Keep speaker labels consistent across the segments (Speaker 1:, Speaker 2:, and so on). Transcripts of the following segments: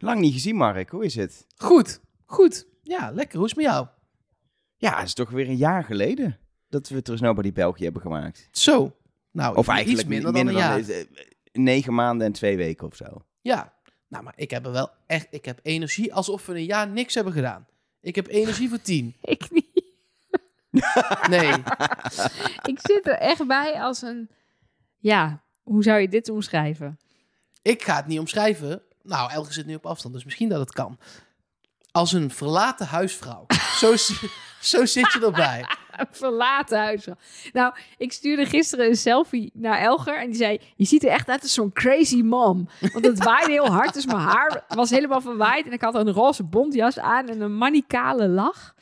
Speaker 1: Lang niet gezien, Mark. Hoe is het?
Speaker 2: Goed, goed. Ja, lekker. Hoe is het met jou?
Speaker 1: Ja, het is toch weer een jaar geleden dat we Trust Nobody België hebben gemaakt.
Speaker 2: Zo. Nou,
Speaker 1: Of
Speaker 2: iets
Speaker 1: eigenlijk
Speaker 2: minder,
Speaker 1: minder,
Speaker 2: dan een jaar.
Speaker 1: eh, negen maanden en twee weken of zo.
Speaker 2: Ja. Nou, maar ik heb er wel echt... Ik heb energie alsof we een jaar niks hebben gedaan. Ik heb energie voor tien.
Speaker 3: Ik niet.
Speaker 2: Nee.
Speaker 3: Ik zit er echt bij als een... Ja, hoe zou je dit omschrijven?
Speaker 2: Ik ga het niet omschrijven. Nou, Elge zit nu op afstand, dus misschien dat het kan. Als een verlaten huisvrouw. zo, zo zit je erbij.
Speaker 3: Een verlaten huis. Nou, ik stuurde gisteren een selfie naar Elger en die zei: Je ziet er echt uit als zo'n crazy mom. Want het waaide heel hard, dus mijn haar was helemaal verwaaid. En ik had een roze bontjas aan en een manicale lach.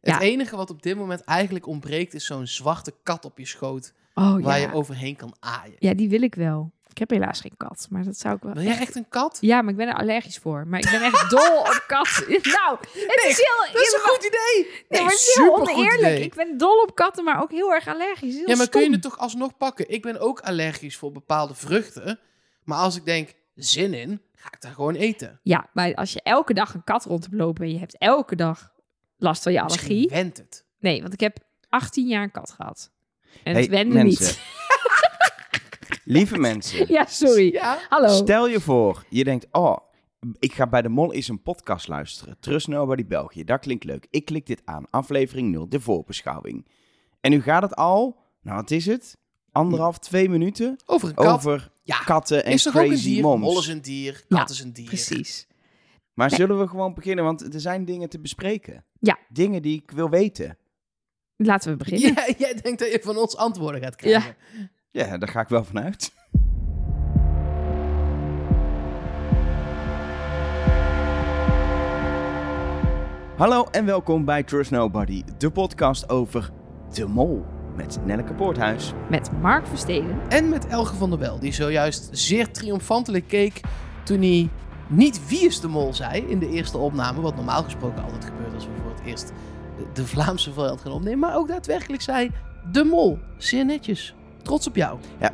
Speaker 2: Het enige wat op dit moment eigenlijk ontbreekt is zo'n zwarte kat op je schoot.
Speaker 3: Oh
Speaker 2: waar
Speaker 3: ja.
Speaker 2: je overheen kan aaien.
Speaker 3: Ja, die wil ik wel. Ik heb helaas geen kat, maar dat zou ik wel.
Speaker 2: Wil jij echt een kat?
Speaker 3: Ja, maar ik ben er allergisch voor. Maar ik ben echt dol op katten. Nou, het is heel...
Speaker 2: Dat is een goed idee!
Speaker 3: Nee, maar het is heel oneerlijk. Ik ben dol op katten, maar ook heel erg allergisch. Heel
Speaker 2: Ja, maar kun je het toch alsnog pakken? Ik ben ook allergisch voor bepaalde vruchten. Maar als ik denk, zin in, ga ik daar gewoon eten.
Speaker 3: Ja, maar als je elke dag een kat rond hebt lopen en je hebt elke dag last van je
Speaker 2: Misschien
Speaker 3: allergie.
Speaker 2: went het.
Speaker 3: Nee, want ik heb 18 jaar een kat gehad. En
Speaker 1: Hey,
Speaker 3: het wende
Speaker 1: mensen.
Speaker 3: niet.
Speaker 1: Lieve mensen,
Speaker 3: Ja, sorry.
Speaker 2: Ja?
Speaker 3: Hallo.
Speaker 1: stel je voor, je denkt, oh, ik ga bij de Mol eens een podcast luisteren. Trust Nobody België, dat klinkt leuk. Ik klik dit aan, aflevering 0, de voorbeschouwing. En nu gaat het al, nou wat is het? Anderhalf, twee minuten
Speaker 2: Over een kat.
Speaker 1: over
Speaker 2: ja,
Speaker 1: katten en
Speaker 2: is toch ook een
Speaker 1: crazy
Speaker 2: dier?
Speaker 1: moms.
Speaker 2: Mol is een dier,
Speaker 3: Ja,
Speaker 2: kat is een dier.
Speaker 3: Precies.
Speaker 1: Maar zullen we gewoon beginnen? Want er zijn dingen te bespreken.
Speaker 3: Ja.
Speaker 1: Dingen die ik wil weten.
Speaker 3: Laten we beginnen.
Speaker 2: Ja, jij denkt dat je van ons antwoorden gaat krijgen.
Speaker 1: Ja, daar ga ik wel vanuit. Hallo en welkom bij Trust Nobody, de podcast over de mol met Nelleke Poorthuis.
Speaker 3: Met Mark Versteden.
Speaker 2: En met Elge van der Wel, die zojuist zeer triomfantelijk keek toen hij niet wie is de mol zei in de eerste opname. Wat normaal gesproken altijd gebeurt als we voor het eerst de- de Vlaamse variant gaan opnemen. Maar ook daadwerkelijk zei de mol. Zeer netjes. Trots op jou.
Speaker 1: Ja,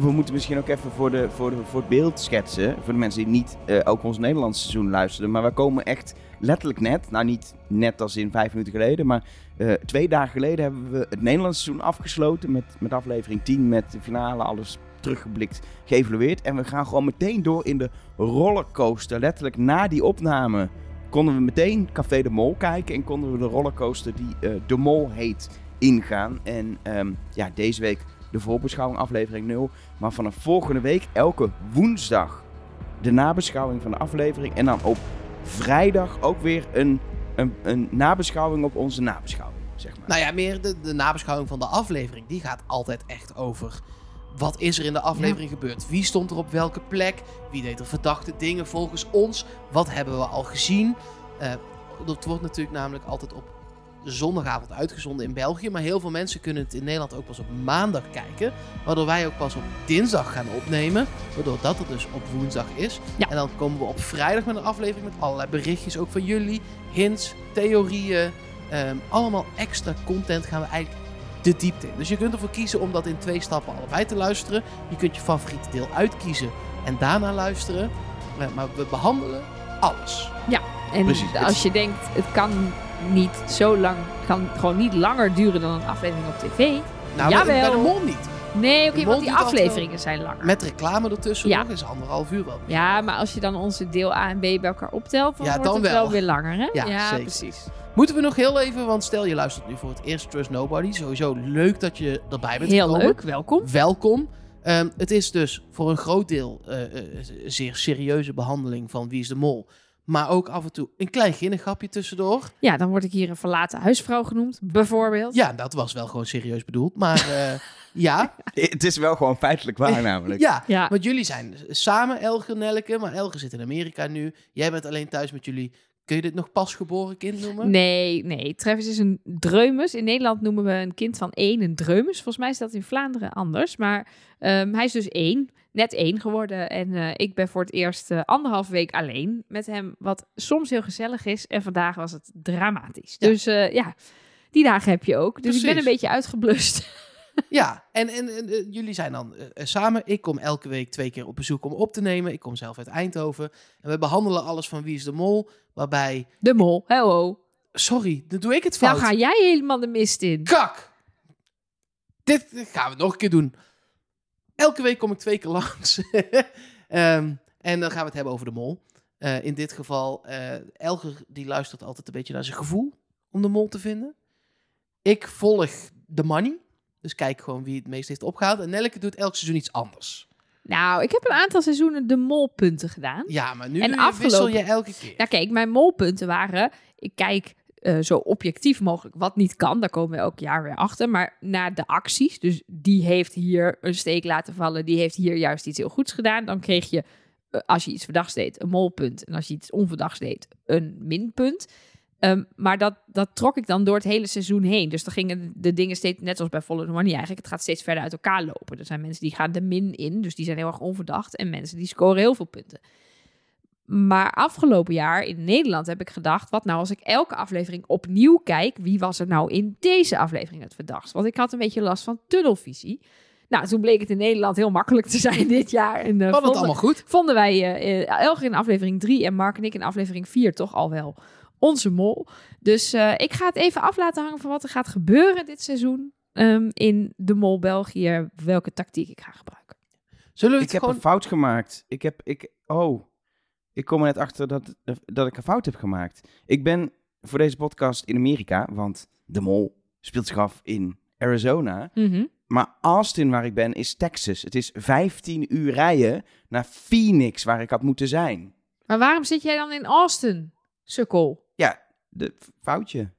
Speaker 1: we, moeten misschien ook even voor, de, voor, voor het beeld schetsen. Voor de mensen die niet eh, ook ons Nederlandse seizoen luisteren. Maar we komen echt letterlijk net, nou niet net als in vijf minuten geleden, maar eh, twee dagen geleden hebben we het Nederlandse seizoen afgesloten met, met aflevering 10, met de finale, alles teruggeblikt, geëvalueerd. En we gaan gewoon meteen door in de rollercoaster. Letterlijk na die opname konden we meteen Café de Mol kijken en konden we de rollercoaster die eh, De Mol heet ingaan. En ehm, ja, deze week de voorbeschouwing aflevering 0. Maar vanaf volgende week elke woensdag de nabeschouwing van de aflevering. En dan op vrijdag ook weer een, een, een nabeschouwing op onze nabeschouwing, zeg maar.
Speaker 2: Nou ja, meer de, de nabeschouwing van de aflevering. Die gaat altijd echt over wat is er in de aflevering gebeurd. Wie stond er op welke plek? Wie deed er verdachte dingen volgens ons? Wat hebben we al gezien? Eh dat wordt natuurlijk namelijk altijd op zondagavond uitgezonden in België. Maar heel veel mensen kunnen het in Nederland ook pas op maandag kijken. Waardoor wij ook pas op dinsdag gaan opnemen. Waardoor dat er dus op woensdag is.
Speaker 3: Ja.
Speaker 2: En dan komen we op vrijdag met een aflevering met allerlei berichtjes. Ook van jullie. Hints, theorieën. ehm, allemaal extra content gaan we eigenlijk de diepte in. Dus je kunt ervoor kiezen om dat in twee stappen allebei te luisteren. Je kunt je favoriete deel uitkiezen en daarna luisteren. Eh, maar we behandelen alles.
Speaker 3: En
Speaker 1: Precies.
Speaker 3: als je denkt, het kan niet zo lang, het kan gewoon niet langer duren dan een aflevering op tv.
Speaker 2: Nou,
Speaker 3: Jawel.
Speaker 2: bij de mol niet.
Speaker 3: Nee, oké, want die afleveringen zijn langer.
Speaker 2: Met reclame ertussen
Speaker 3: Ja.
Speaker 2: nog is anderhalf uur wel.
Speaker 3: Ja, maar als je dan onze deel A en B bij elkaar optelt, dan
Speaker 2: Ja,
Speaker 3: wordt
Speaker 2: dan
Speaker 3: het wel.
Speaker 2: wel.
Speaker 3: weer langer, hè?
Speaker 2: Ja, zeker.
Speaker 3: precies.
Speaker 2: Moeten we nog heel even, want stel je luistert nu voor het eerst Trust Nobody. Sowieso leuk dat je erbij bent
Speaker 3: Heel
Speaker 2: gekomen.
Speaker 3: leuk, welkom.
Speaker 2: Welkom. Ehm, het is dus voor een groot deel eh, eh, een zeer serieuze behandeling van Wie is de Mol. Maar ook af en toe een klein ginnigapje tussendoor.
Speaker 3: Ja, dan word ik hier een verlaten huisvrouw genoemd, bijvoorbeeld.
Speaker 2: Ja, dat was wel gewoon serieus bedoeld. Maar eh, ja,
Speaker 1: Het is wel gewoon feitelijk waar namelijk.
Speaker 2: ja.
Speaker 3: Ja.
Speaker 2: Want jullie zijn samen Elge en Nelke, maar Elge zit in Amerika nu. Jij bent alleen thuis met jullie. Kun je dit nog pasgeboren kind noemen?
Speaker 3: Nee, nee. Travis is een dreumes. In Nederland noemen we een kind van één een dreumes. Volgens mij is dat in Vlaanderen anders. Maar ehm, hij is dus één, net één geworden. En eh, ik ben voor het eerst eh, anderhalf week alleen met hem. Wat soms heel gezellig is. En vandaag was het dramatisch.
Speaker 2: Ja.
Speaker 3: Dus eh, ja, die dagen heb je ook. Dus ik ben een beetje uitgeblust.
Speaker 2: Ja, en, en, en, eh, jullie zijn dan eh, eh, samen. Ik kom elke week twee keer op bezoek om op te nemen. Ik kom zelf uit Eindhoven. En we behandelen alles van Wie is de Mol. Waarbij,
Speaker 3: De mol. Hello.
Speaker 2: sorry, dan doe ik het fout.
Speaker 3: Nou ga jij helemaal de mist in.
Speaker 2: Kak! Dit gaan we nog een keer doen. Elke week kom ik twee keer langs. Ehm, en dan gaan we het hebben over de mol. In dit geval, Elger die luistert altijd een beetje naar zijn gevoel om de mol te vinden. Ik volg de money. Dus kijk gewoon wie het meest heeft opgehaald. En Nelke doet elk seizoen iets anders.
Speaker 3: Nou, ik heb een aantal seizoenen de molpunten gedaan.
Speaker 2: Ja, maar nu
Speaker 3: En
Speaker 2: je- wissel
Speaker 3: afgelopen-
Speaker 2: je elke keer.
Speaker 3: Nou kijk, mijn molpunten waren... Ik kijk eh, zo objectief mogelijk wat niet kan. Daar komen we elk jaar weer achter. Maar naar de acties. Dus die heeft hier een steek laten vallen. Die heeft hier juist iets heel goeds gedaan. Dan kreeg je, eh, als je iets verdachts deed, een molpunt. En als je iets onverdachts deed, een minpunt. Ehm, maar dat, dat trok ik dan door het hele seizoen heen. Dus dan gingen de dingen steeds, net zoals bij Follow the Money eigenlijk, het gaat steeds verder uit elkaar lopen. Er zijn mensen die gaan de min in, dus die zijn heel erg onverdacht. En mensen die scoren heel veel punten. Maar afgelopen jaar in Nederland heb ik gedacht, wat nou als ik elke aflevering opnieuw kijk, wie was er nou in deze aflevering het verdachtst? Want ik had een beetje last van tunnelvisie. Nou, toen bleek het in Nederland heel makkelijk te zijn dit jaar. En, eh,
Speaker 2: Wat het
Speaker 3: vonden-
Speaker 2: allemaal goed.
Speaker 3: vonden wij eh, Elger in aflevering 3 en Mark en ik in aflevering 4 toch al wel onze mol. Dus eh, ik ga het even af laten hangen van wat er gaat gebeuren dit seizoen ehm, in de mol België. Welke tactiek ik ga gebruiken.
Speaker 2: Zullen we
Speaker 1: Ik
Speaker 2: het
Speaker 1: heb
Speaker 2: gewoon...
Speaker 1: een fout gemaakt. Ik heb, ik, oh, ik kom er net achter dat, dat ik een fout heb gemaakt. Ik ben voor deze podcast in Amerika, want De Mol speelt zich af in Arizona. Maar Austin, waar ik ben, is Texas. Het is 15 uur rijden naar Phoenix, waar ik had moeten zijn.
Speaker 3: Maar waarom zit jij dan in Austin, sukkel?
Speaker 1: De foutje.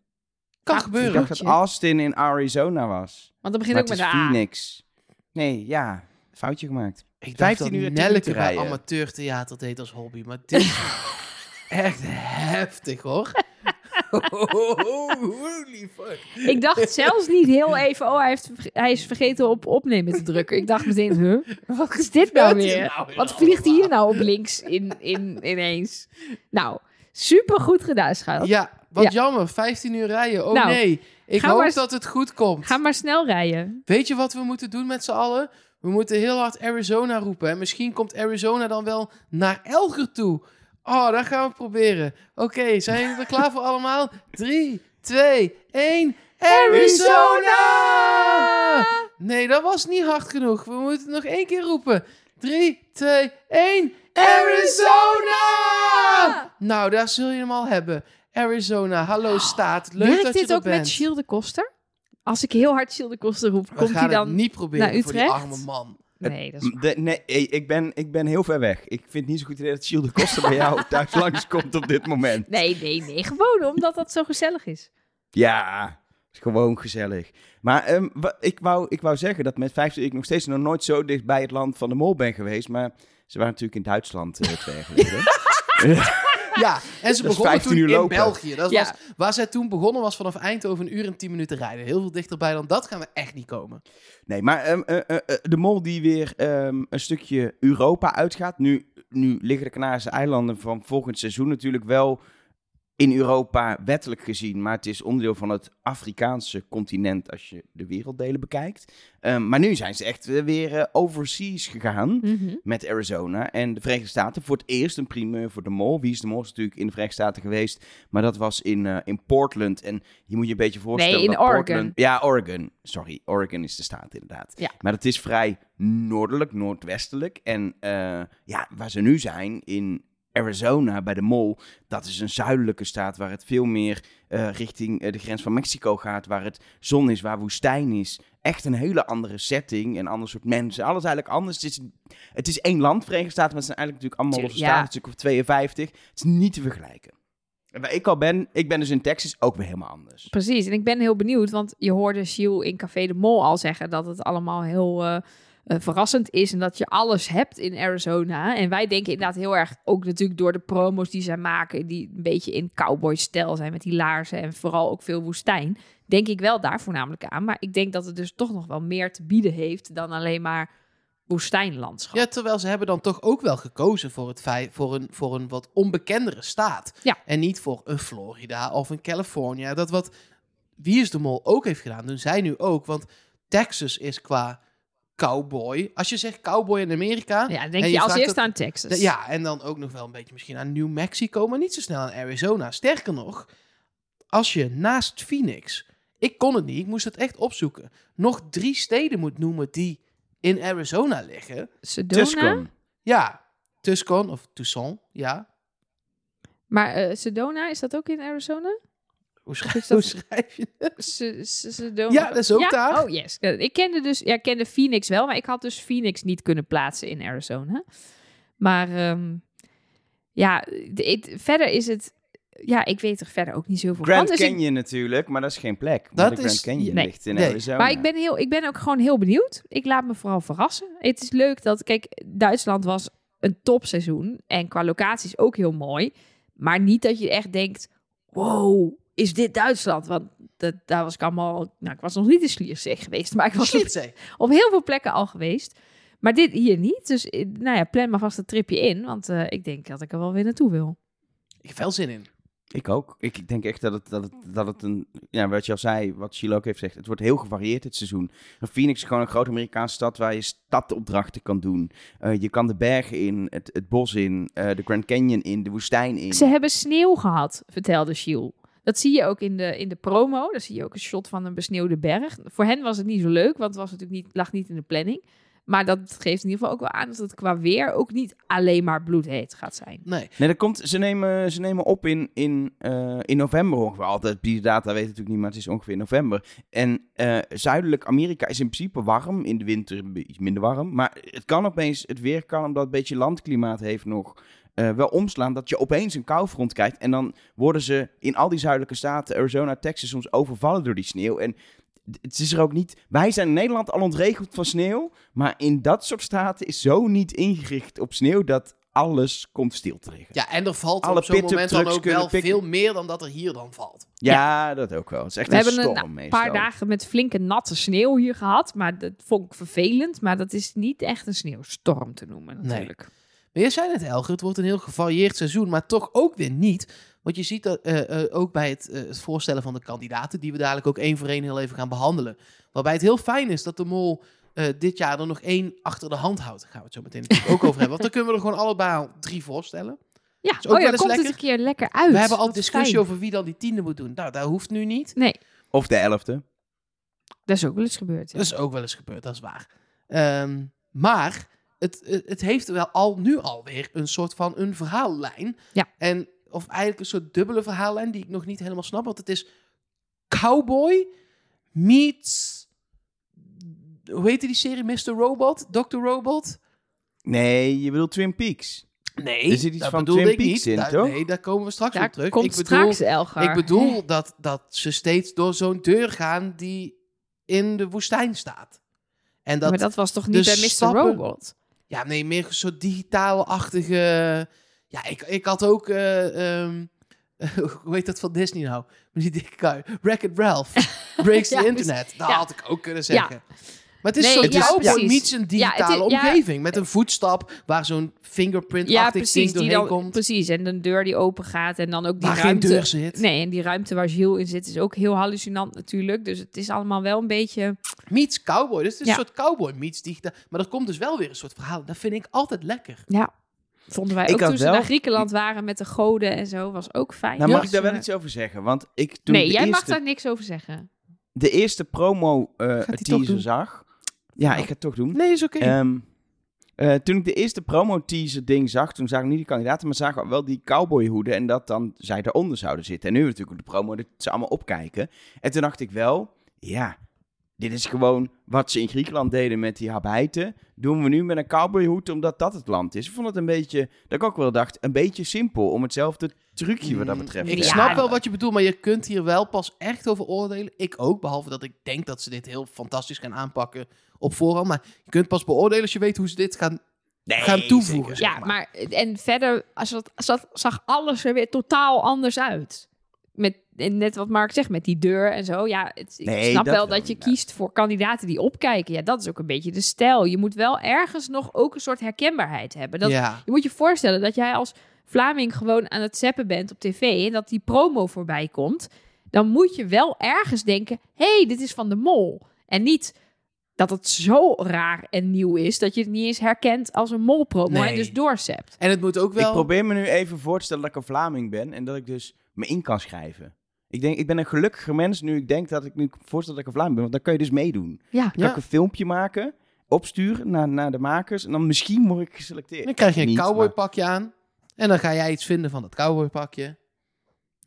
Speaker 2: Kan
Speaker 3: Ah,
Speaker 1: Ik
Speaker 2: gebeuren.
Speaker 1: dacht dat Austin in Arizona was.
Speaker 3: Want dan begint
Speaker 1: Maar
Speaker 3: ook
Speaker 1: het
Speaker 3: met
Speaker 1: is
Speaker 3: de A.
Speaker 1: Phoenix. Nee, ja, foutje gemaakt.
Speaker 2: Ik dacht
Speaker 1: 15
Speaker 2: dat
Speaker 1: uur, 10
Speaker 2: Nelleke
Speaker 1: minuten
Speaker 2: bij amateurtheater deed als hobby. Maar dit is echt heftig, hoor. Holy fuck.
Speaker 3: Ik dacht zelfs niet heel even, oh, hij, heeft, hij is vergeten op opnemen te drukken. Ik dacht meteen, huh, wat is dit nou weer?
Speaker 2: nou weer
Speaker 3: Wat vliegt hier nou op links in, in, ineens? Nou, super goed gedaan, schat.
Speaker 2: Ja, wat
Speaker 3: Ja.
Speaker 2: jammer. 15 uur rijden. Oh
Speaker 3: Nou,
Speaker 2: nee. Ik hoop
Speaker 3: maar-
Speaker 2: dat het goed komt.
Speaker 3: Ga maar snel rijden.
Speaker 2: Weet je wat we moeten doen met z'n allen? We moeten heel hard Arizona roepen. En misschien komt Arizona dan wel naar Elger toe. Oh, dat gaan we proberen. Oké, zijn jullie er klaar voor allemaal? 3, 2, 1. Arizona! Nee, dat was niet hard genoeg. We moeten het nog één keer roepen. 3, 2, 1. Arizona! Nou, daar zul je hem al hebben. Arizona, hallo staat. Leuk
Speaker 3: Werkt
Speaker 2: dat je
Speaker 3: dit
Speaker 2: er
Speaker 3: ook
Speaker 2: bent.
Speaker 3: met Gilles de Koster? Als ik heel hard Gilles de Koster roep,
Speaker 2: We
Speaker 3: komt
Speaker 2: gaan
Speaker 3: hij dan...
Speaker 2: het niet proberen
Speaker 3: naar
Speaker 2: voor die
Speaker 3: Utrecht?
Speaker 2: arme man.
Speaker 3: Nee, dat is waar.
Speaker 1: De, nee, ik ben, ik ben heel ver weg. Ik vind het niet zo goed idee dat Gilles de Koster bij jou thuis langskomt op dit moment.
Speaker 3: Nee, nee, nee. Gewoon omdat dat zo gezellig is.
Speaker 1: Ja, is gewoon gezellig. Maar ehm, ik, wou, ik wou zeggen dat met 15 ik nog steeds nog nooit zo dicht bij het land van de mol ben geweest. Maar ze waren natuurlijk in Duitsland eh, twee jaar geleden.
Speaker 2: Ja, en ze begonnen
Speaker 1: 15
Speaker 2: toen
Speaker 1: uur
Speaker 2: in
Speaker 1: lopen.
Speaker 2: België. Dat
Speaker 3: Ja.
Speaker 2: was, waar zij toen begonnen was vanaf Eindhoven een uur en tien minuten rijden. Heel veel dichterbij dan dat gaan we echt niet komen.
Speaker 1: Nee, maar ehm, eh, eh, eh, de mol die weer ehm, een stukje Europa uitgaat. Nu, nu liggen de Canarische eilanden van volgend seizoen natuurlijk wel in Europa wettelijk gezien. Maar het is onderdeel van het Afrikaanse continent als je de werelddelen bekijkt. Ehm, maar nu zijn ze echt eh, weer eh, overseas gegaan.
Speaker 3: Mhm.
Speaker 1: met Arizona en de Verenigde Staten. Voor het eerst een primeur voor de Mol. Wie is de Mol? Is natuurlijk in de Verenigde Staten geweest. Maar dat was in, eh, in Portland. En je moet je een beetje voorstellen
Speaker 3: Nee, in
Speaker 1: dat
Speaker 3: Oregon.
Speaker 1: Portland... Ja, Oregon. Sorry, Oregon is de staat inderdaad.
Speaker 3: Ja.
Speaker 1: Maar dat is vrij noordelijk, noordwestelijk. En ja, waar ze nu zijn, in Arizona bij de Mol... dat is een zuidelijke staat waar het veel meer eh, richting eh, de grens van Mexico gaat. Waar het zon is, waar woestijn is. Echt een hele andere setting. Een ander soort mensen. Alles eigenlijk anders. Het is, het is één land, Verenigde Staten. Maar het zijn eigenlijk natuurlijk allemaal losse
Speaker 3: Ja.
Speaker 1: staten. Of 52. Het is niet te vergelijken. En waar ik al ben, ik ben dus in Texas ook weer helemaal anders.
Speaker 3: Precies, en ik ben heel benieuwd, want je hoorde Gilles in Café de Mol al zeggen dat het allemaal heel eh, eh, verrassend is en dat je alles hebt in Arizona. En wij denken inderdaad heel erg, ook natuurlijk door de promos die zij maken, die een beetje in cowboy-stijl zijn met die laarzen en vooral ook veel woestijn, denk ik wel daar voornamelijk aan. Maar ik denk dat het dus toch nog wel meer te bieden heeft dan alleen maar woestijnlandschap.
Speaker 2: Ja, terwijl ze hebben dan toch ook wel gekozen voor, het feit, voor, een, voor een wat onbekendere staat.
Speaker 3: Ja.
Speaker 2: En niet voor een Florida of een California. Dat wat Wie is de Mol ook heeft gedaan, doen zij nu ook. Want Texas is qua cowboy. Als je zegt cowboy in Amerika...
Speaker 3: Ja, dan denk
Speaker 2: En
Speaker 3: je,
Speaker 2: je
Speaker 3: als eerste aan Texas.
Speaker 2: Ja, en dan ook nog wel een beetje misschien aan New Mexico, maar niet zo snel aan Arizona. Sterker nog, als je naast Phoenix, ik kon het niet, ik moest het echt opzoeken, nog drie steden moet noemen die in Arizona liggen.
Speaker 3: Sedona.
Speaker 1: Tucson.
Speaker 2: Ja, Tucson of Tucson, ja.
Speaker 3: Maar eh, Sedona, is dat ook in Arizona?
Speaker 2: Hoe schrijf, hoe schrijf je
Speaker 3: Sedona.
Speaker 2: Ja, dat is ook
Speaker 3: Ja?
Speaker 2: daar.
Speaker 3: Oh, yes. Ik kende dus, ja, ik kende Phoenix wel, maar ik had dus Phoenix niet kunnen plaatsen in Arizona. Maar ehm, ja, verder is het, ja, ik weet er verder ook niet zoveel
Speaker 1: Grand
Speaker 3: van. Dus ik-
Speaker 1: Canyon natuurlijk, maar dat is geen plek.
Speaker 2: Dat
Speaker 1: de Grand
Speaker 2: is-
Speaker 1: Canyon
Speaker 3: nee.
Speaker 1: ligt in
Speaker 2: Nee.
Speaker 1: Arizona.
Speaker 3: Maar ik ben, heel, ik ben ook gewoon heel benieuwd. Ik laat me vooral verrassen. Het is leuk dat, kijk, Duitsland was een topseizoen. En qua locaties ook heel mooi. Maar niet dat je echt denkt, wow, is dit Duitsland? Want dat, daar was ik allemaal, nou, ik was nog niet in Schliersee geweest. Maar ik was op, op heel veel plekken al geweest. Maar dit hier niet. Dus eh, nou ja, plan maar vast een tripje in. Want eh, ik denk dat ik er wel weer naartoe wil.
Speaker 2: Ik heb veel zin in.
Speaker 1: Ik ook. Ik ik denk echt dat het, dat het, dat het een... Ja, wat je al zei, wat Sheila ook heeft gezegd. Het wordt heel gevarieerd dit seizoen. Phoenix is gewoon een grote Amerikaanse stad waar je stadopdrachten kan doen. Eh, je kan de bergen in, het, het bos in, eh, de Grand Canyon in, de woestijn in.
Speaker 3: Ze hebben sneeuw gehad, vertelde Giel. Dat zie je ook in de, in de promo. Daar zie je ook een shot van een besneeuwde berg. Voor hen was het niet zo leuk, want het was natuurlijk niet, lag niet in de planning. Maar dat geeft in ieder geval ook wel aan dat het qua weer ook niet alleen maar bloedheet gaat zijn.
Speaker 2: Nee.
Speaker 1: Nee, dat komt, ze, nemen, ze nemen op in, in, eh, in november ongeveer. Altijd, die data weet natuurlijk niet, maar het is ongeveer november. En eh, zuidelijk Amerika is in principe warm, in de winter een beetje minder warm. Maar het kan opeens, het weer kan, omdat het een beetje landklimaat heeft nog, eh, wel omslaan. Dat je opeens een koufront krijgt. En dan worden ze in al die zuidelijke staten, Arizona, Texas, soms overvallen door die sneeuw. En het is er ook niet. Wij zijn in Nederland al ontregeld van sneeuw. Maar in dat soort staten is zo niet ingericht op sneeuw dat alles komt stil te liggen.
Speaker 2: Ja, en er valt
Speaker 1: Alle
Speaker 2: op zo'n moment dan
Speaker 1: trucks
Speaker 2: ook
Speaker 1: kunnen
Speaker 2: wel
Speaker 1: pikken.
Speaker 2: veel meer dan dat er hier dan valt.
Speaker 1: Ja, dat ook wel. Het is echt
Speaker 3: We
Speaker 1: een
Speaker 3: hebben
Speaker 1: storm
Speaker 3: een paar dagen met flinke natte sneeuw hier gehad. Maar dat vond ik vervelend. Maar dat is niet echt een sneeuwstorm te noemen
Speaker 2: Nee. Maar je zei het, Elger, het wordt een heel gevarieerd seizoen, maar toch ook weer niet. Want je ziet dat eh, eh, ook bij het, eh, het voorstellen van de kandidaten, die we dadelijk ook één voor één heel even gaan behandelen. Waarbij het heel fijn is dat de mol eh, dit jaar er nog één achter de hand houdt. Daar gaan we het zo meteen ook over hebben. Want dan kunnen we er gewoon allebei al drie voorstellen.
Speaker 3: Ja,
Speaker 2: ook
Speaker 3: oh
Speaker 2: wel
Speaker 3: ja,
Speaker 2: eens
Speaker 3: komt het
Speaker 2: lekker.
Speaker 3: een keer lekker uit.
Speaker 2: we hebben al
Speaker 3: Wat
Speaker 2: discussie
Speaker 3: fijn.
Speaker 2: over wie dan die tiende moet doen. Nou, dat hoeft nu niet.
Speaker 3: Nee,
Speaker 1: Of de elfde.
Speaker 3: dat is ook wel eens gebeurd. ja.
Speaker 2: Dat is ook wel eens gebeurd, dat is waar. Ehm, maar het, het, heeft wel al nu alweer een soort van een verhaallijn.
Speaker 3: Ja.
Speaker 2: En, of eigenlijk een soort dubbele verhaallijn die ik nog niet helemaal snap. Want het is Cowboy meets... Hoe heette die serie? Mr. Robot? Dr. Robot?
Speaker 1: Nee, je bedoelt Twin Peaks.
Speaker 2: Nee,
Speaker 1: Er zit iets van Twin
Speaker 2: ik
Speaker 1: Peaks
Speaker 2: niet.
Speaker 1: in, toch?
Speaker 2: Nee, daar komen we straks
Speaker 3: Daar
Speaker 2: op terug.
Speaker 3: komt
Speaker 2: ik bedoel,
Speaker 3: straks Elgar.
Speaker 2: ik bedoel dat, dat ze steeds door zo'n deur gaan die in de woestijn staat. En dat
Speaker 3: maar dat was toch niet
Speaker 2: de
Speaker 3: bij Mr.
Speaker 2: stappen-
Speaker 3: Robot?
Speaker 2: Ja, nee, meer een soort digitaal-achtige... Ja, ik, ik had ook... ehm, hoe heet dat van Disney nou? Met die dikke kui. Wreck-It Ralph. Breaks
Speaker 3: Ja,
Speaker 2: the internet. Dat
Speaker 3: ja.
Speaker 2: had ik ook kunnen zeggen. Maar het is
Speaker 3: Nee, ja,
Speaker 2: meets een
Speaker 3: Ja, het
Speaker 2: digitale
Speaker 3: ja.
Speaker 2: omgeving. Met een voetstap waar zo'n fingerprint-achtig
Speaker 3: Ja,
Speaker 2: ding.
Speaker 3: Die
Speaker 2: doorheen
Speaker 3: dan,
Speaker 2: komt.
Speaker 3: precies. En een deur die open gaat en dan ook die
Speaker 2: Waar geen
Speaker 3: ruimte.
Speaker 2: deur zit.
Speaker 3: Nee, en die ruimte waar Gilles in zit is ook heel hallucinant natuurlijk. Dus het is allemaal wel een beetje...
Speaker 2: Meets cowboy. Dus het is
Speaker 3: Ja.
Speaker 2: een soort cowboy meets digitaal. Maar er komt dus wel weer een soort verhaal. Dat vind ik altijd lekker.
Speaker 3: Ja, vonden wij
Speaker 1: Ik
Speaker 3: ook toen ze
Speaker 1: wel-
Speaker 3: naar Griekenland waren met de goden en zo. Was ook fijn.
Speaker 1: Nou,
Speaker 2: Ja.
Speaker 1: mag ik daar wel iets over zeggen? Want ik, toen
Speaker 3: Nee, jij mag daar niks over zeggen.
Speaker 1: de eerste promo eh, teaser
Speaker 2: doen?
Speaker 1: zag... Ja,
Speaker 2: Nou.
Speaker 1: ik ga het toch doen.
Speaker 2: Nee, is oké.
Speaker 1: Ehm, eh, toen ik de eerste promo-teaser ding zag, toen zagen we niet die kandidaten, maar zagen we wel die cowboyhoeden en dat dan zij eronder zouden zitten. En nu natuurlijk op de promo dat ze allemaal opkijken. En toen dacht ik wel, ja, dit is gewoon wat ze in Griekenland deden met die habijten. Doen we nu met een cowboyhoed omdat dat het land is. Ik vond het een beetje, dat ik ook wel dacht, een beetje simpel om hetzelfde trucje wat dat betreft.
Speaker 2: Ik
Speaker 3: Ja.
Speaker 2: snap wel wat je bedoelt, maar je kunt hier wel pas echt over oordelen. Ik ook, behalve dat ik denk dat ze dit heel fantastisch gaan aanpakken op voorhand. Maar je kunt pas beoordelen als je weet hoe ze dit gaan...
Speaker 1: Nee,
Speaker 2: gaan toevoegen.
Speaker 1: zeker.
Speaker 3: Ja, maar en verder als dat, zat, zag alles er weer totaal anders uit. Met, net wat Mark zegt, met die deur en zo. Ja, het, ik
Speaker 1: Nee,
Speaker 3: snap
Speaker 1: dat
Speaker 3: wel dat je kiest voor kandidaten die opkijken. Ja, dat is ook een beetje de stijl. Je moet wel ergens nog ook een soort herkenbaarheid hebben. Dat,
Speaker 2: ja.
Speaker 3: Je moet je voorstellen dat jij als Vlaming gewoon aan het zappen bent op tv... en dat die promo voorbij komt. Dan moet je wel ergens denken... hé, hey, dit is van de mol. En niet... dat het zo raar en nieuw is dat je het niet eens herkent als een molpromo
Speaker 2: Nee.
Speaker 3: en dus doorzept.
Speaker 2: En het moet ook wel...
Speaker 1: Ik probeer me nu even voor te stellen dat ik een Vlaming ben en dat ik dus me in kan schrijven. Ik denk, ik ben een gelukkiger mens nu ik denk dat ik nu voorstel dat ik een Vlaming ben, want dan kun je dus meedoen.
Speaker 3: Ja,
Speaker 1: Dan kan
Speaker 2: Ja.
Speaker 1: ik een filmpje maken, opsturen naar, naar de makers en dan misschien word ik geselecteerd.
Speaker 2: Dan krijg je een
Speaker 1: Niet, maar
Speaker 2: cowboypakje aan. En dan ga jij iets vinden van dat cowboypakje.